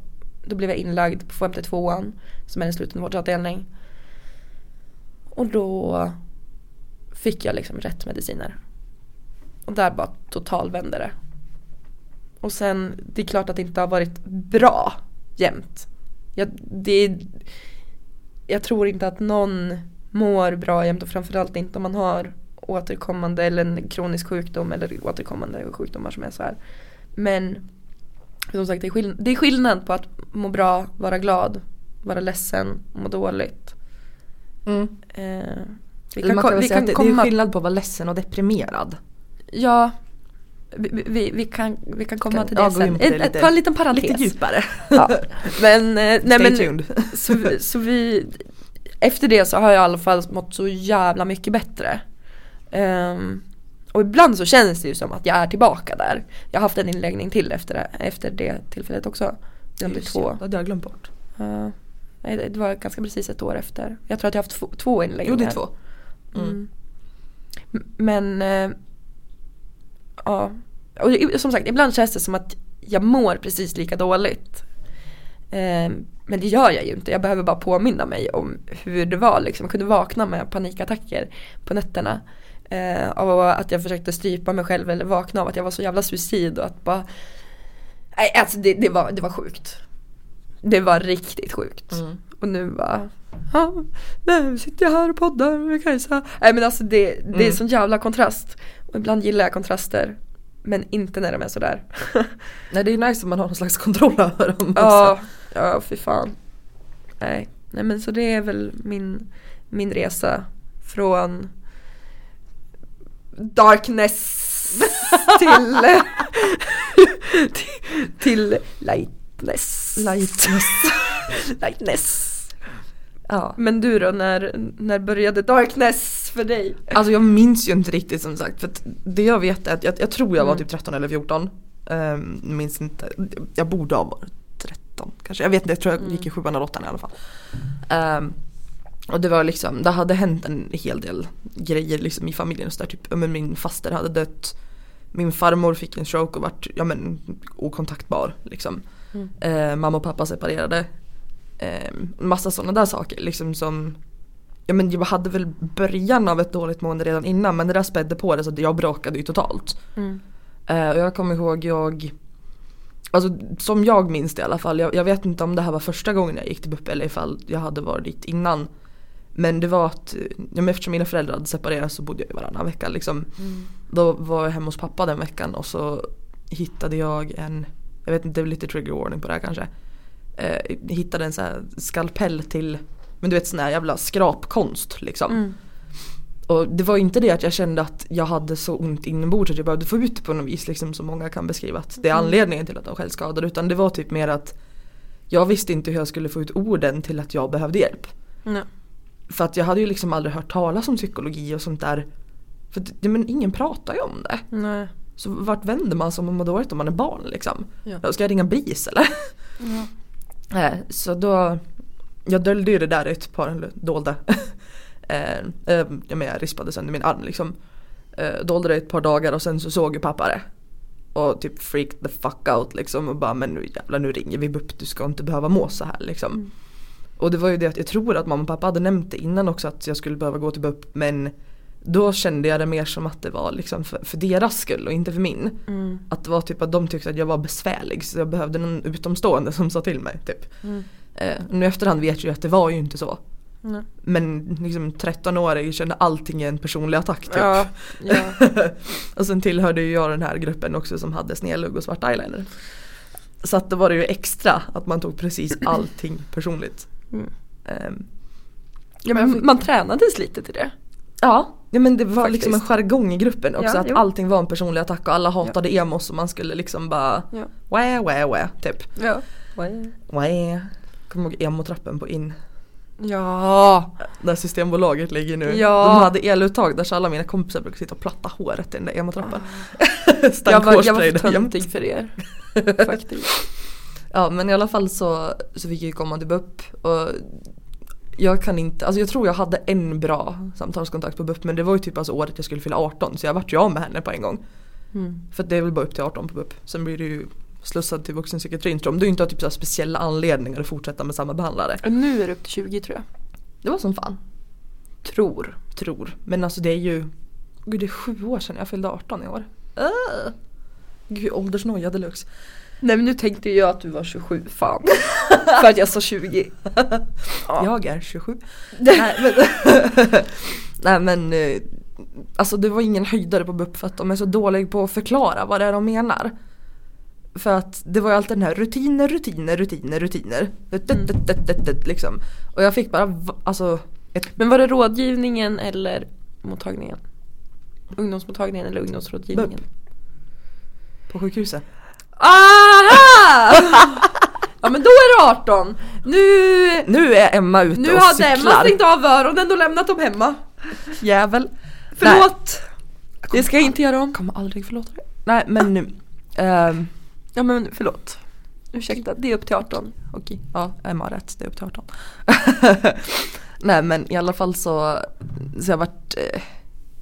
då blev jag inlagd på 52an som är en slutenvårdsavdelning. Och då fick jag liksom rätt mediciner. Och där bara totalvände det. Och sen, det är klart att det inte har varit bra jämt. Jag, det, jag tror inte att någon mår bra jämt och framförallt inte om man har återkommande eller en kronisk sjukdom eller återkommande sjukdomar som är så här. Men som sagt det är, skill- det är skillnad på att må bra, vara glad, vara ledsen, må dåligt. Mm. Eh, vi Eller man kan vi säga att det, det är komma- skillnad på att vara ledsen och deprimerad. Ja, vi, vi, vi, kan, vi kan komma Kan- till det ja, sen. det lite- Ta en liten parentes. Lite djupare. Ja. Men, eh, nej, men så, vi- så vi Efter det så har jag i alla fall mått så jävla mycket bättre. Ehm, och ibland så känns det ju som att jag är tillbaka där. Jag har haft en inläggning till efter det, efter det tillfället också. Det blir två. det, hade jag glömt bort. Ja. nej, det var ganska precis ett år efter. Jag tror att jag har haft två, två inläggningar. Jo det är två. Mm. Mm. Men eh, ja, och som sagt ibland känns det som att jag mår precis lika dåligt. Eh, men det gör jag ju inte, jag behöver bara påminna mig om hur det var liksom. Jag kunde vakna med panikattacker på nätterna. Eh, av att jag försökte strypa mig själv eller vakna av att jag var så jävla suicid och att bara Nej alltså det, det, var, det var sjukt. Det var riktigt sjukt. Mm. Och nu bara, ja, nu sitter jag här och poddar med Kajsa. Nej men alltså det, det är Mm. sån jävla kontrast. Och ibland gillar jag kontraster. Men inte när de är sådär. Nej det är nice om man har någon slags kontroll över dem ja, ja fy fan. Nej. Nej men så det är väl min, min resa från darkness till, till, till lightness. Lightness. lightness. Ja. Men du då, när, när började darkness för dig? Alltså jag minns ju inte riktigt som sagt för det jag vet är att jag, jag tror jag var Mm. typ 13 eller 14. Um, minns inte, jag borde ha varit 13 kanske. Jag vet inte, jag tror jag Mm. gick i sjuan eller åttan i alla fall. Ehm, och det var liksom, det hade hänt en hel del grejer liksom i familjen. Så där, typ, men min faster hade dött. Min farmor fick en stroke och vart ja, men, okontaktbar. Liksom. Mm. Eh, mamma och pappa separerade. Eh, massa sådana där saker liksom som Ja men jag hade väl början av ett dåligt mående redan innan men det där spädde på det så jag brakade ju totalt. Mm. Eh, och jag kommer ihåg jag Alltså som jag minns det i alla fall, jag, jag vet inte om det här var första gången jag gick till BUP eller ifall jag hade varit dit innan. Men det var att, ja, men eftersom mina föräldrar hade separerat så bodde jag ju varannan vecka liksom. Mm. Då var jag hemma hos pappa den veckan och så hittade jag en, jag vet inte, det är lite trigger warning på det här kanske. Eh, hittade en sån här skalpell till, men du vet sån här jävla skrapkonst liksom. Mm. Och det var inte det att jag kände att jag hade så ont inombords att jag behövde få ut det på något vis liksom som många kan beskriva att det är Mm. anledningen till att de självskadade utan det var typ mer att jag visste inte hur jag skulle få ut orden till att jag behövde hjälp. Nej. För att jag hade ju liksom aldrig hört talas om psykologi och sånt där. För ja, men ingen pratar ju om det. Nej. Så vart vänder man sig om man mår dåligt om man är barn liksom? Ja. Ska jag ringa BRIS eller? Ja. Eh, så då, jag döljde ju det där i ett par, eller dolde. eh, eh, jag, rispade sönder min arm liksom. Eh, dolde det ett par dagar och sen så såg ju pappa det. Och typ freaked the fuck out liksom och bara men nu jävlar nu ringer vi BUP du ska inte behöva må så här liksom. Mm. Och det var ju det att jag tror att mamma och pappa hade nämnt det innan också att jag skulle behöva gå till BUP men då kände jag det mer som att det var liksom för, för deras skull och inte för min. Mm. Att det var typ att de tyckte att jag var besvärlig så jag behövde någon utomstående som sa till mig typ. Mm. Eh, nu efterhand vet jag ju att det var ju inte så. Nej. Men liksom 13-årig kände allting är en personlig attack typ. Ja. ja. och sen tillhörde ju jag den här gruppen också som hade snedlugg och svart eyeliner. Så att då var det ju extra att man tog precis allting personligt. Mm. Ehm, ja men man tränades lite till det. ja. ja men det var Faktiskt. liksom en jargong i gruppen också Ja, att jo. allting var en personlig attack och alla hatade emos och man skulle liksom bara Ja. wä wä wä typ. Ja. Wä. Kommer ihåg emotrappen på in. Ja. Där systembolaget ligger nu. Ja. De hade eluttag där så alla mina kompisar brukade sitta och platta håret i den där emotrappen. Stank Ah. Jag var, jag var för töntig för er. Faktiskt. Ja men i alla fall så, så fick jag ju komma till BUP och jag kan inte, alltså jag tror jag hade en bra samtalskontakt på BUP men det var ju typ alltså året jag skulle fylla 18 så jag vart ju av med henne på en gång. Mm. För det är väl bara upp till 18 på BUP. Sen blir du ju slussad till vuxenpsykiatrin tror jag. Om du inte har typ så speciella anledningar att fortsätta med samma behandlare. Nu är det upp till 20 tror jag. Det var som fan. Tror. Tror. Men alltså det är ju, gud det är sju år sedan jag fyllde 18 i år. Uh. Gud åldersnoja deluxe. Nej men nu tänkte jag att du var 27, fan. för att jag sa 20. Ja. Jag är 27. Nej men, Nej, men eh, alltså det var ingen höjdare på BUP för att de är så dåliga på att förklara vad det är de menar. För att det var ju alltid den här rutiner, rutiner, rutiner, rutiner. Liksom. Och jag fick bara, alltså ett, Men var det rådgivningen eller mottagningen? Ungdomsmottagningen eller ungdomsrådgivningen? på sjukhuset. Aha! ja men då är det 18. Nu, Nu är Emma ute nu och hade cyklar. Emma stängt av öronen och lämnat dem hemma. Jävel. Förlåt. Det ska jag inte göra om. Kommer aldrig förlåta dig. Nej men nu. ehm, Ja men förlåt. Ursäkta, det är upp till 18. Okej, ja Emma har rätt, det är upp till 18. Nej men i alla fall så, så jag vart eh,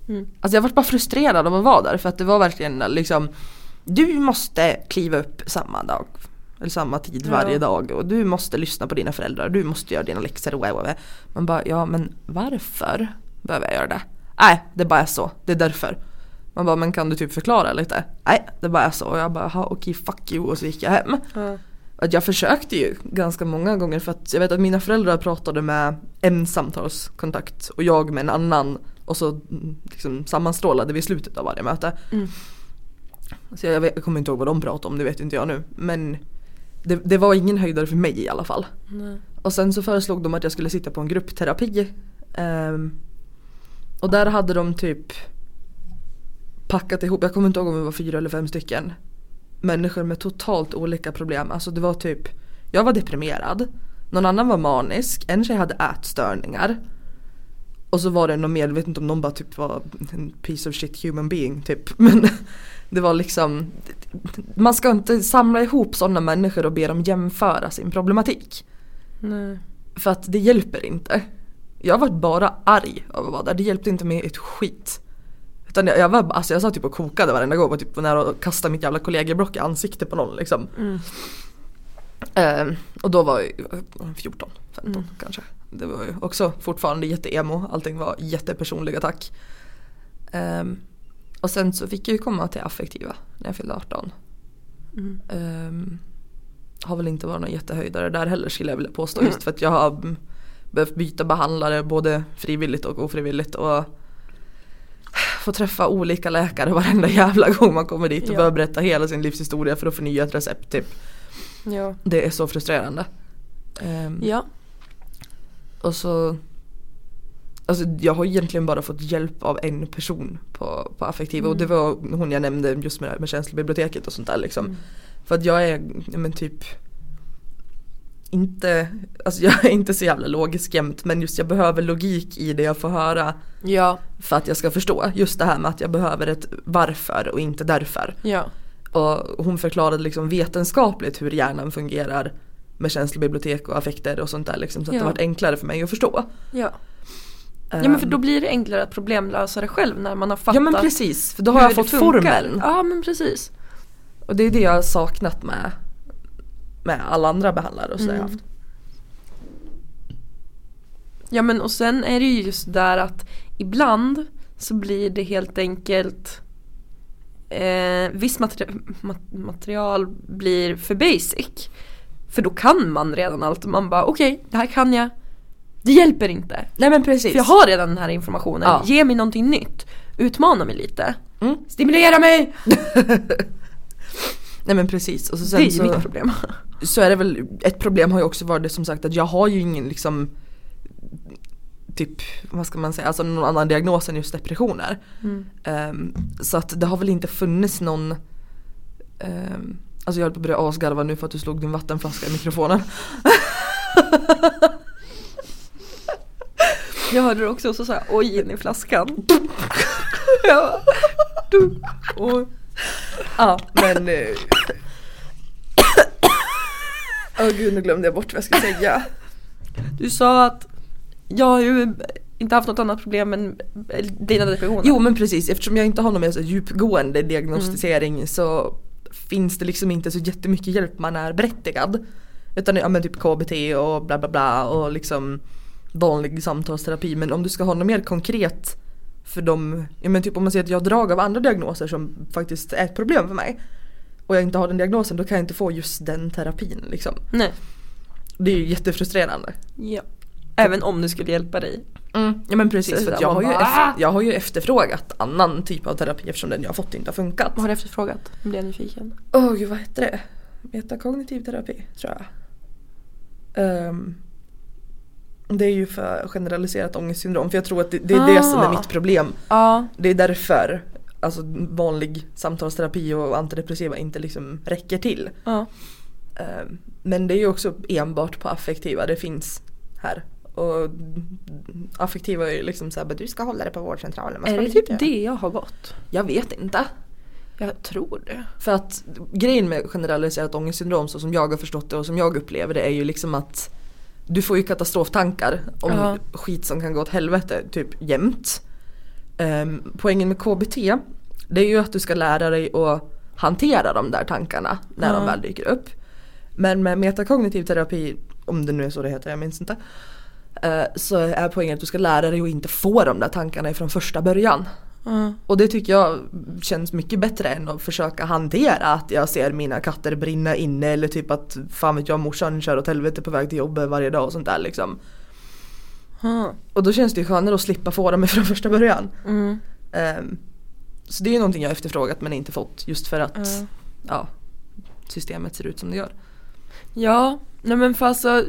Mm. Alltså jag vart bara frustrerad av att vara där för att det var verkligen liksom Du måste kliva upp samma dag Eller samma tid Ja. varje dag och du måste lyssna på dina föräldrar, du måste göra dina läxor och wow, wow. Man bara, ja men varför behöver jag göra det? Nej, det bara är så, det är därför Man bara, men kan du typ förklara lite? Nej, det bara är så och jag bara, "Ha, okej fuck you och så gick jag hem Ja. att jag försökte ju ganska många gånger för att jag vet att mina föräldrar pratade med en samtalskontakt och jag med en annan och så mm, liksom sammanstrålade vi i slutet av varje möte. Mm. Så jag, vet, jag kommer inte ihåg vad de pratade om, det vet inte jag nu. Men det, det var ingen höjdare för mig i alla fall. Nej. Och sen så föreslog de att jag skulle sitta på en gruppterapi. Ehm, och där hade de typ packat ihop, jag kommer inte ihåg om det var fyra eller fem stycken. Människor med totalt olika problem. Alltså det var typ, jag var deprimerad. Någon annan var manisk, en tjej hade ätstörningar. Och så var det någon mer, jag vet inte om någon bara typ var en piece of shit human being typ. Men det var liksom, man ska inte samla ihop sådana människor och be dem jämföra sin problematik. Nej. För att det hjälper inte. Jag var bara arg av att vara där, det hjälpte inte mig ett skit. Utan jag, jag var alltså jag satt typ och kokade varenda gång och typ var nära att kasta mitt jävla kollegieblock i ansiktet på någon liksom. Mm. Ehm, och då var jag 14, 15 Mm. kanske. Det var ju också fortfarande jätteemo, allting var jättepersonlig attack. Ehm, och sen så fick jag ju komma till affektiva när jag fyllde 18. Mm. Ehm, har väl inte varit någon jättehöjdare där heller skulle jag vilja påstå just för att jag har mm, behövt byta behandlare både frivilligt och ofrivilligt och få träffa olika läkare varenda jävla gång man kommer dit och Ja. behöver berätta hela sin livshistoria för att förnya ett recept typ. Ja. Det är så frustrerande. Ehm, Ja. Och så Alltså jag har egentligen bara fått hjälp av en person på, på affektiva och det Mm. var hon jag nämnde just med, med känslobiblioteket och sånt där liksom. Mm. För att jag är, men typ inte, alltså jag är inte så jävla logisk jämt men just jag behöver logik i det jag får höra Ja. för att jag ska förstå. Just det här med att jag behöver ett varför och inte därför. Ja. Och hon förklarade liksom vetenskapligt hur hjärnan fungerar med känslobibliotek och affekter och sånt där liksom, så att Ja. det varit enklare för mig att förstå. Ja. Ja men för då blir det enklare att problemlösa det själv när man har fattat Ja men precis, för då har jag fått formeln. Ja men precis. Och det är det jag har saknat med, med alla andra behandlare och så jag Mm. haft. Ja men och sen är det ju just där att ibland så blir det helt enkelt eh, Viss materi- mat- material blir för basic. För då kan man redan allt och man bara okej, det här kan jag. Det hjälper inte. Nej men precis. För jag har redan den här informationen. Ja. Ge mig någonting nytt. Utmana mig lite. Mm. Stimulera mig! Nej men precis. Och så det är sen ju så, mitt problem. så är det väl, ett problem har ju också varit det som sagt att jag har ju ingen liksom Typ, vad ska man säga, alltså någon annan diagnos än just depressioner. Mm. Ehm, så att det har väl inte funnits någon ehm, Alltså jag höll på att börja asgarva nu för att du slog din vattenflaska i mikrofonen. Jag hörde det också och så sa jag oj in i flaskan. bara, du. Oj. Ja men eh, Åh gud nu glömde jag bort vad jag skulle säga. Du sa att jag har ju inte haft något annat problem än dina depressioner. Jo men precis eftersom jag inte har någon mer så djupgående diagnostisering så finns det liksom inte så jättemycket hjälp man är berättigad. Utan ja men typ KBT och bla bla bla och liksom vanlig samtalsterapi men om du ska ha något mer konkret för dem, ja men typ om man säger att jag har drag av andra diagnoser som faktiskt är ett problem för mig och jag inte har den diagnosen då kan jag inte få just den terapin liksom. Nej. Det är ju jättefrustrerande. Ja. Även om det skulle hjälpa dig. Mm, ja men precis för jag har, ju efter, "Ah!" jag har ju efterfrågat annan typ av terapi eftersom den jag har fått inte har funkat. Vad har du efterfrågat? Nu blir jag nyfiken. Åh gud vad hette det? Metakognitiv terapi tror jag. Ehm, det är ju för generaliserat ångestsyndrom för jag tror att det, det är det som är Ah. mitt problem. Ja. Det är därför alltså vanlig samtalsterapi och antidepressiva inte liksom räcker till. Ja. Eh, Men det är ju också enbart på affektiva det finns här. Och affektiva är ju liksom såhär, du ska hålla dig på vårdcentralen. Är det vi typ göra?" det jag har gått? Jag vet inte. Jag tror det. För att grejen med generaliserat ångestsyndrom så som jag har förstått det och som jag upplever det är ju liksom att du får ju katastroftankar om Ja. skit som kan gå åt helvete typ jämt. Um, poängen med KBT det är ju att du ska lära dig att hantera de där tankarna när Ja. de väl dyker upp. Men med metakognitiv terapi, om det nu är så det heter, jag minns inte. eh, så är poängen att du ska lära dig att inte få de där tankarna ifrån första början. Ja. Och det tycker jag känns mycket bättre än att försöka hantera att jag ser mina katter brinna inne eller typ att fan vet jag morsan kör åt helvete på väg till jobbet varje dag och sånt där liksom. Ja. Och då känns det ju skönare att slippa få dem från första början. Mm. Ehm, så det är ju någonting jag efterfrågat men inte fått just för att Ja. ja, systemet ser ut som det gör. Ja, nej men för alltså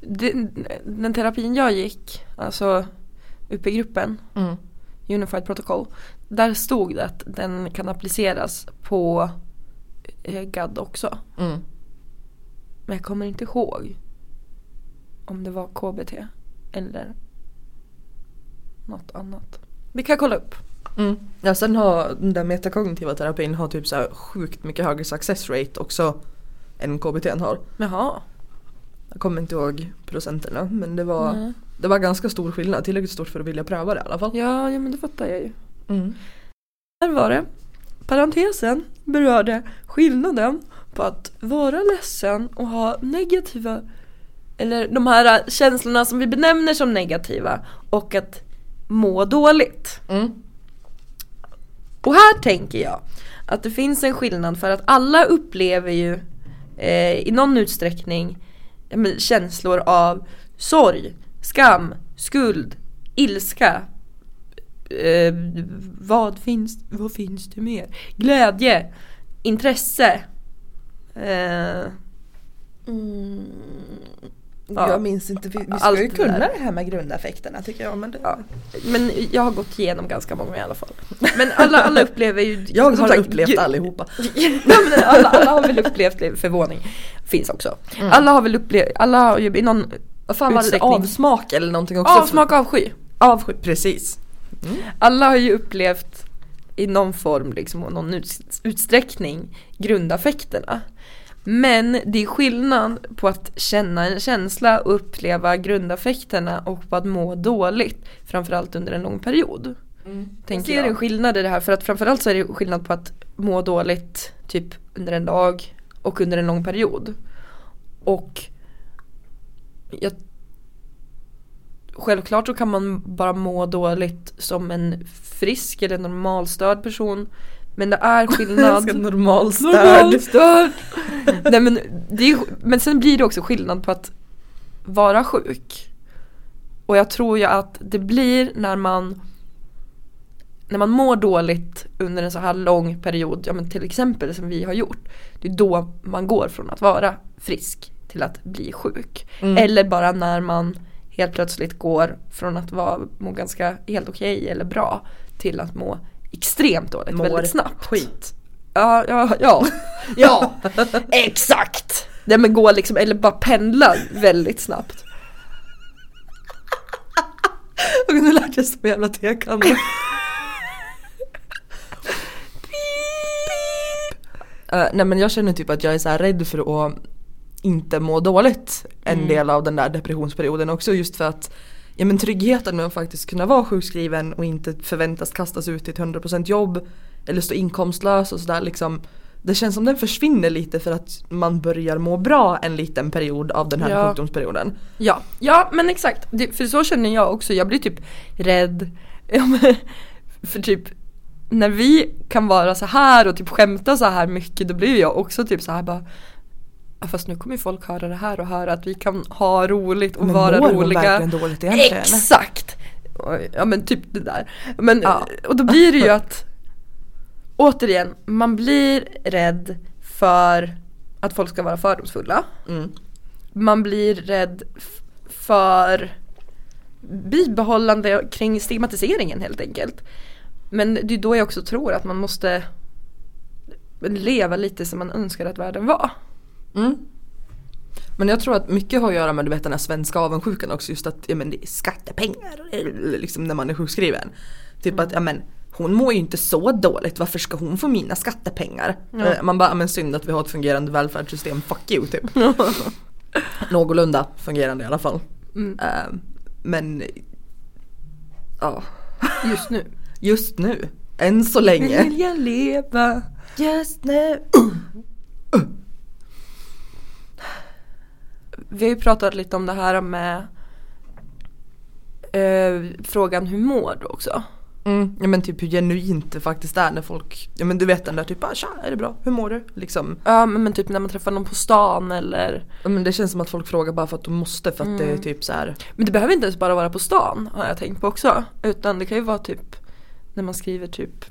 den, den terapin jag gick, alltså UP-gruppen, Unified Protocol, där stod det att den kan appliceras på eh, GAD också. Mm. Men jag kommer inte ihåg om det var KBT eller något annat. Det kan kolla upp. Mm. Ja sen har den där metakognitiva terapin har typ så här sjukt mycket högre success rate också än KBT har. Jaha. Jag kommer inte ihåg procenterna men det var, Nej. det var ganska stor skillnad, tillräckligt stort för att vilja pröva det i alla fall. Ja, ja men det fattar jag ju. Mm. Här var det. Parentesen berörde skillnaden på att vara ledsen och ha negativa eller de här känslorna som vi benämner som negativa och att må dåligt. Mm. Och här tänker jag att det finns en skillnad för att alla upplever ju eh, i någon utsträckning men, känslor av sorg, skam, skuld, ilska. Eh, vad, finns, vad finns det mer? Glädje, intresse. Eh, mm, Ja. Jag minns inte, vi, vi ska Allt ju det kunna där. det här med grundaffekterna tycker jag. Men det, ja. Men jag har gått igenom ganska många i alla fall. Men alla, alla upplever ju Jag har sagt, upplevt gud- allihopa. Men alla, alla har väl upplevt förvåning. Finns också. Mm. Alla har väl upplevt, alla har ju i någon Vad fan var det? Avsmak eller någonting också? avsmak avsky. Avsky, precis. Alla har ju upplevt i någon form liksom och någon ut, utsträckning grundaffekterna. Men det är skillnad på att känna en känsla och uppleva grundaffekterna och på att må dåligt. Framförallt under en lång period. Mm. Tänker jag. ser en skillnad i det här för att framförallt så är det skillnad på att må dåligt typ under en dag och under en lång period. Och jag, Självklart så kan man bara må dåligt som en frisk eller normalstörd person. Men det är skillnad. Normalstörd. Normalstörd! Nej men, det är, men sen blir det också skillnad på att vara sjuk. Och jag tror ju att det blir när man när man mår dåligt under en så här lång period, ja men till exempel som vi har gjort. Det är då man går från att vara frisk till att bli sjuk. Mm. Eller bara när man helt plötsligt går från att vara, må ganska helt okej eller bra till att må extremt dåligt Mår väldigt snabbt. Skit. Ja, ja, ja, ja, exakt! Nej men gå liksom, eller bara pendla väldigt snabbt. Och nu lät jag som en jävla tekanna. Uh, nej men jag känner typ att jag är så rädd för att inte må dåligt en Mm. del av den där depressionsperioden också just för att ja men tryggheten med att faktiskt kunna vara sjukskriven och inte förväntas kastas ut till ett 100% jobb eller stå inkomstlös och sådär liksom det känns som den försvinner lite för att man börjar må bra en liten period av den här Ja. sjukdomsperioden. Ja, ja men exakt. Det, för så känner jag också. Jag blir typ rädd. Ja, men, för typ när vi kan vara så här och typ skämta så här mycket då blir jag också typ så här bara "Ja, Fast nu kommer folk höra det här och höra att vi kan ha roligt och Men vara mår roliga. verkligen dåligt egentligen? Exakt! Ja men typ det där. Men, Ja. Och då blir det ju att Återigen, man blir rädd för att folk ska vara fördomsfulla. Mm. Man blir rädd för bibehållande kring stigmatiseringen helt enkelt. Men det är då jag också tror att man måste leva lite som man önskar att världen var. Mm. Men jag tror att mycket har att göra med du vet den här svenska avundsjukan också just att ja, men det är skattepengar liksom när man är sjukskriven. Typ Mm. att ja men hon mår ju inte så dåligt, varför ska hon få mina skattepengar? Eh, Man bara, "Ja, men synd att vi har ett fungerande välfärdssystem, fuck you typ. Någorlunda fungerande i alla fall. Mm. Eh, Men ja, Just nu. just nu, än så länge. Vill jag leva? Just nu. Vi har ju pratat lite om det här med eh, frågan hur mår du också? Mm, ja men typ hur genuint det faktiskt är när folk, ja men du vet den där typ ah, tja är det bra, hur mår du? Liksom. Ja men, men typ när man träffar någon på stan eller Ja, men det känns som att folk frågar bara för att de måste för att det är typ så här. Men det behöver inte ens bara vara på stan har jag tänkt på också. Utan det kan ju vara typ när man skriver typ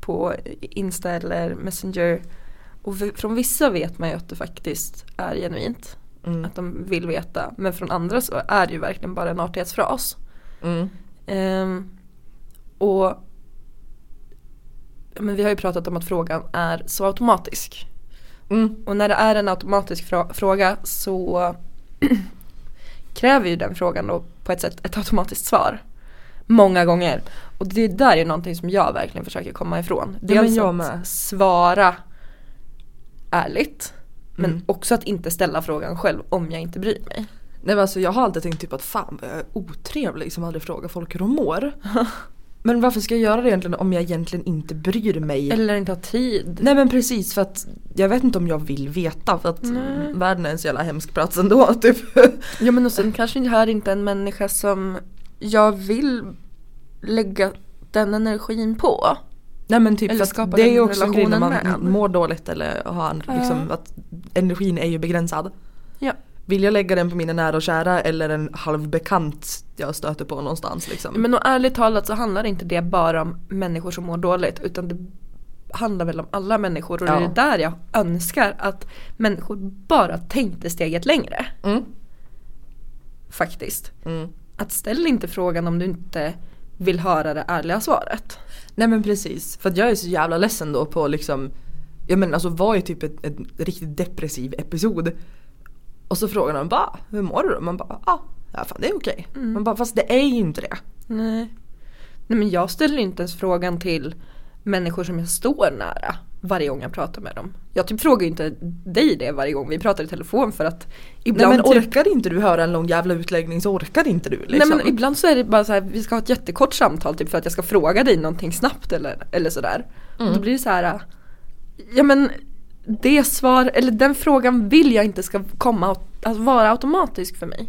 på Insta eller Messenger. Och från vissa vet man ju att det faktiskt är genuint. Mm, Att de vill veta. Men från andra så är det ju verkligen bara en artighetsfras. mm, Ehm, och men vi har ju pratat om att frågan är så automatisk. mm, Och när det är en automatisk fra- fråga så kräver ju den frågan då på ett sätt ett automatiskt svar. Många gånger. Och det där är någonting som jag verkligen försöker komma ifrån. Ja, men Dels jag att med. svara ärligt. Men Mm. också att inte ställa frågan själv om jag inte bryr mig. Nej men alltså jag har alltid tänkt typ att fan jag är otrevlig som aldrig frågar folk hur de mår. men varför ska jag göra det egentligen om jag egentligen inte bryr mig? Eller inte ha tid. Nej men precis för att jag vet inte om jag vill veta för att Nej. världen är en så jävla hemsk plats ändå typ. Ja men och sen kanske det här inte är en människa som jag vill lägga den energin på. Nej men typ Eller för att skapa det är ju också en grej när man med. mår dåligt eller har liksom att energin är ju begränsad. Ja. Vill jag lägga den på mina nära och kära eller en halvbekant jag stöter på någonstans liksom? Men och ärligt talat så handlar inte det bara om människor som mår dåligt utan det handlar väl om alla människor och Ja. det är där jag önskar att människor bara tänkte steget längre. Mm. Faktiskt. Mm. Att ställ inte frågan om du inte vill höra det ärliga svaret. Nej men precis, för jag är så jävla ledsen då på liksom Ja men alltså var ju typ ett, ett riktigt depressiv episod Och så frågar de bara hur mår du då? Man bara ah, ja fan det är okej. Mm. Man bara fast det är ju inte det. Nej. Nej men jag ställer inte ens frågan till människor som jag står nära varje gång jag pratar med dem. Jag typ frågar ju inte dig det varje gång vi pratar i telefon för att Nej ibland men typ, orkar inte du höra en lång jävla utläggning så orkar inte du liksom. Nej men ibland så är det bara så här, vi ska ha ett jättekort samtal typ för att jag ska fråga dig någonting snabbt eller, eller sådär. Mm. Då blir det så här, ja men det svar, eller den frågan vill jag inte ska komma att att vara automatisk för mig.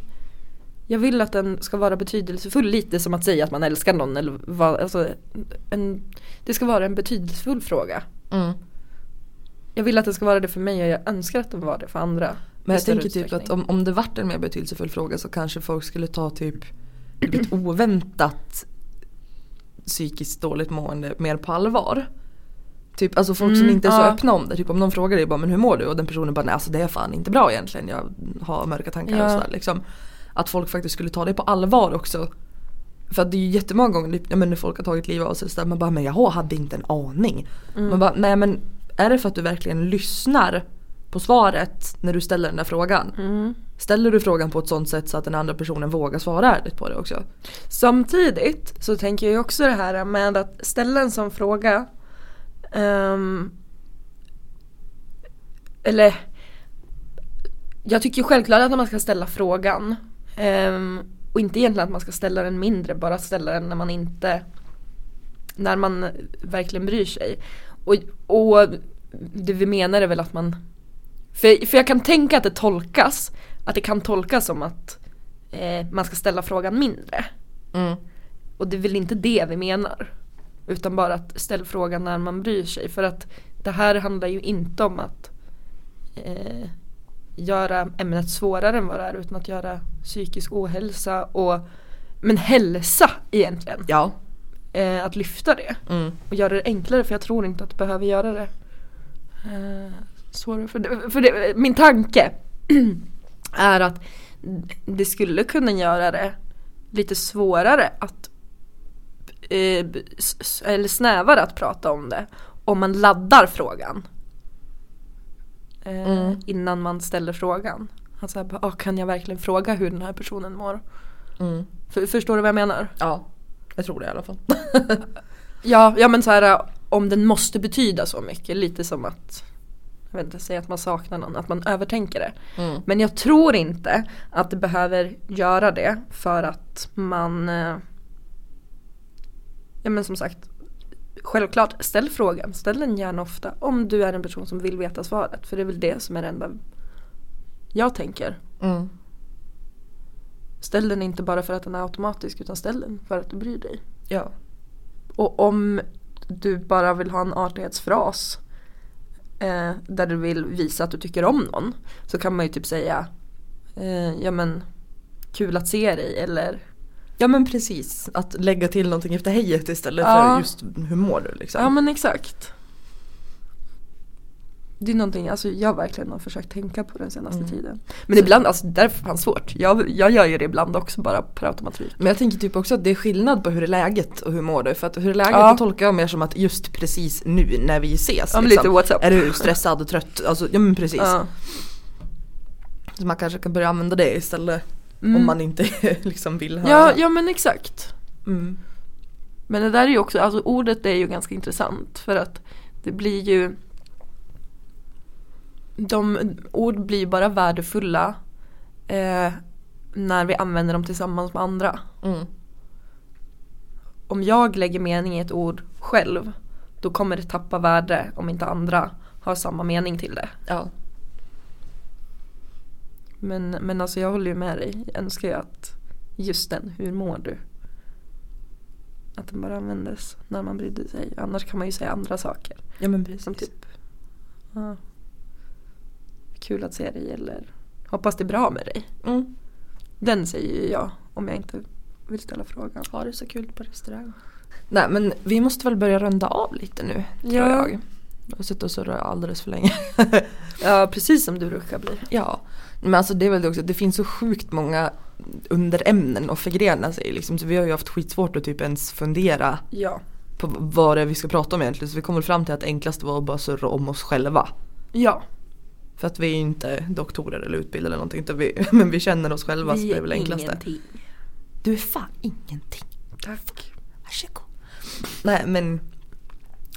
Jag vill att den ska vara betydelsefull, lite som att säga att man älskar någon eller vad, alltså en, Det ska vara en betydelsefull fråga. Mm. Jag vill att den ska vara det för mig och jag önskar att den var det för andra. Men jag tänker typ att om, om det vart en mer betydelsefull fråga så kanske folk skulle ta typ ett oväntat psykiskt dåligt mående mer på allvar. Typ alltså folk som Mm, inte är så ja. öppna om det. Typ om någon frågar dig bara men hur mår du? Och den personen bara nej alltså det är fan inte bra egentligen. Jag har mörka tankar Ja. och sådär liksom. Att folk faktiskt skulle ta det på allvar också. För att det är ju jättemånga gånger typ, ja, men när folk har tagit livet av sig så där, man bara men jag hade inte en aning. Mm. Man bara nej men är det för att du verkligen lyssnar på svaret när du ställer den där frågan? Mm. Ställer du frågan på ett sånt sätt så att den andra personen vågar svara ärligt på det också? Samtidigt så tänker jag ju också det här med att ställa en sån fråga ehm, Eller Jag tycker självklart att man ska ställa frågan ehm, Och inte egentligen att man ska ställa den mindre, bara ställa den när man inte När man verkligen bryr sig Och, och det vi menar är väl att man för, för jag kan tänka att det tolkas Att det kan tolkas som att eh, man ska ställa frågan mindre Mm. och det är väl inte det vi menar. Utan bara att ställa frågan när man bryr sig. För att det här handlar ju inte om att eh, göra ämnet svårare än vad det är. Utan att göra psykisk ohälsa och men hälsa egentligen. Ja. Eh, att lyfta det. Mm. Och göra det enklare för jag tror inte att det behöver göra det eh, svårare. För, det, för det, min tanke är att det skulle kunna göra det lite svårare att eh, eller snävare att prata om det om man laddar frågan. Eh, Mm. Innan man ställer frågan. Alltså, ah, kan jag verkligen fråga hur den här personen mår? Mm. För, förstår du vad jag menar? Ja, jag tror det i alla fall. Ja, ja men så här om den måste betyda så mycket. Lite som att, jag vet inte, säga att man saknar någon, att man övertänker det. Mm. Men jag tror inte att det behöver göra det för att man eh, Ja men som sagt Självklart, ställ frågan. Ställ den gärna ofta om du är en person som vill veta svaret. För det är väl det som är det enda jag tänker. Mm. Ställ den inte bara för att den är automatisk utan ställ den för att du bryr dig. Ja. Och om du bara vill ha en artighetsfras eh, där du vill visa att du tycker om någon så kan man ju typ säga eh, ja men kul att se dig eller ja men precis, att lägga till någonting efter hejet istället Ja. för just hur mår du liksom. ja men exakt. Det är någonting alltså, jag verkligen har försökt tänka på den senaste Mm. tiden. Men ibland, alltså det där är fan svårt. Jag, jag gör ju det ibland också bara per automatik. Men jag tänker typ också att det är skillnad på hur är läget och hur mår du? För att hur är läget Ja. tolkar jag mer som att just precis nu när vi ses. Ja men liksom. lite WhatsApp. Är du stressad och trött? Alltså, ja men precis. Ja. Så man kanske kan börja använda det istället Mm. om man inte liksom vill höra. ja, ja men exakt. Mm. Men det där är ju också, alltså ordet är ju ganska intressant för att det blir ju de, ord blir bara värdefulla eh, när vi använder dem tillsammans med andra. Mm. Om jag lägger mening i ett ord själv då kommer det tappa värde om inte andra har samma mening till det. Ja. Men, men alltså jag håller ju med dig. Jag önskar ju att just den, hur mår du? Att den bara användes när man brydde sig. Annars kan man ju säga andra saker. ja men precis. Som typ ja, Kul att se dig eller Hoppas det är bra med dig. Mm. Den säger ju jag om jag inte vill ställa frågan. Ha det så kul på restaurang. Nej men vi måste väl börja runda av lite nu. Tror Ja. jag. Jag har suttit och surrat alldeles för länge. Ja precis som du brukar bli. Ja, men alltså det är väl det också, det finns så sjukt många underämnen att förgrena sig liksom. Så vi har ju haft skitsvårt att typ ens fundera Ja. på vad det är vi ska prata om egentligen. Så vi kommer fram till att det enklaste var att bara surra om oss själva. Ja. För att vi är inte doktorer eller utbildade eller någonting. Utan vi, men vi känner oss själva så det är väl enklaste. ingenting. Du är fan ingenting. Tack. Varsågod. Nej men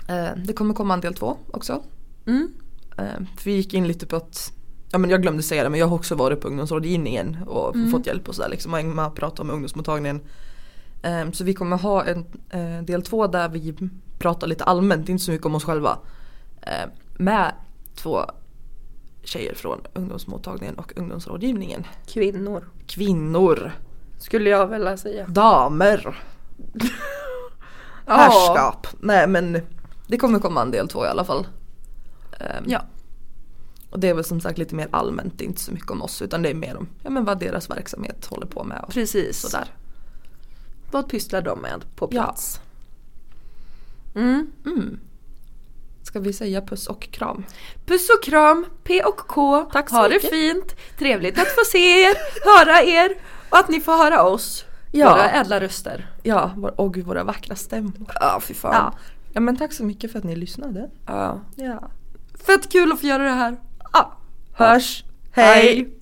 eh, det kommer komma en del två också. Mm. Eh, vi gick in lite på att, ja men jag glömde säga det men jag har också varit på ungdomsrådgivningen och Mm. fått hjälp och sådär liksom. Man pratar om ungdomsmottagningen. Eh, så vi kommer ha en eh, del två där vi pratar lite allmänt, inte så mycket om oss själva. Eh, med två tjejer från ungdomsmottagningen och ungdomsrådgivningen. Kvinnor. Kvinnor, Skulle jag vilja säga. damer, Ja. härskap. Nej men det kommer komma en del två i alla fall. Eh, Ja. Och det är väl som sagt lite mer allmänt, det är inte så mycket om oss utan det är mer om ja, men vad deras verksamhet håller på med. Och Precis. sådär. Vad pysslar de med på Ja. plats? Mm. Mm. Ska vi säga puss och kram? Puss och kram, P och K. Tack så ha det mycket. fint. Trevligt att få se er, höra er och att ni får höra oss. Ja. Våra ädla röster. Ja, och våra vackra stämmor. Ja, fy fan. Ja. ja men tack så mycket för att ni lyssnade. Ja. Ja. Fett kul att få göra det här. ja. Hörs! Hej. Hej.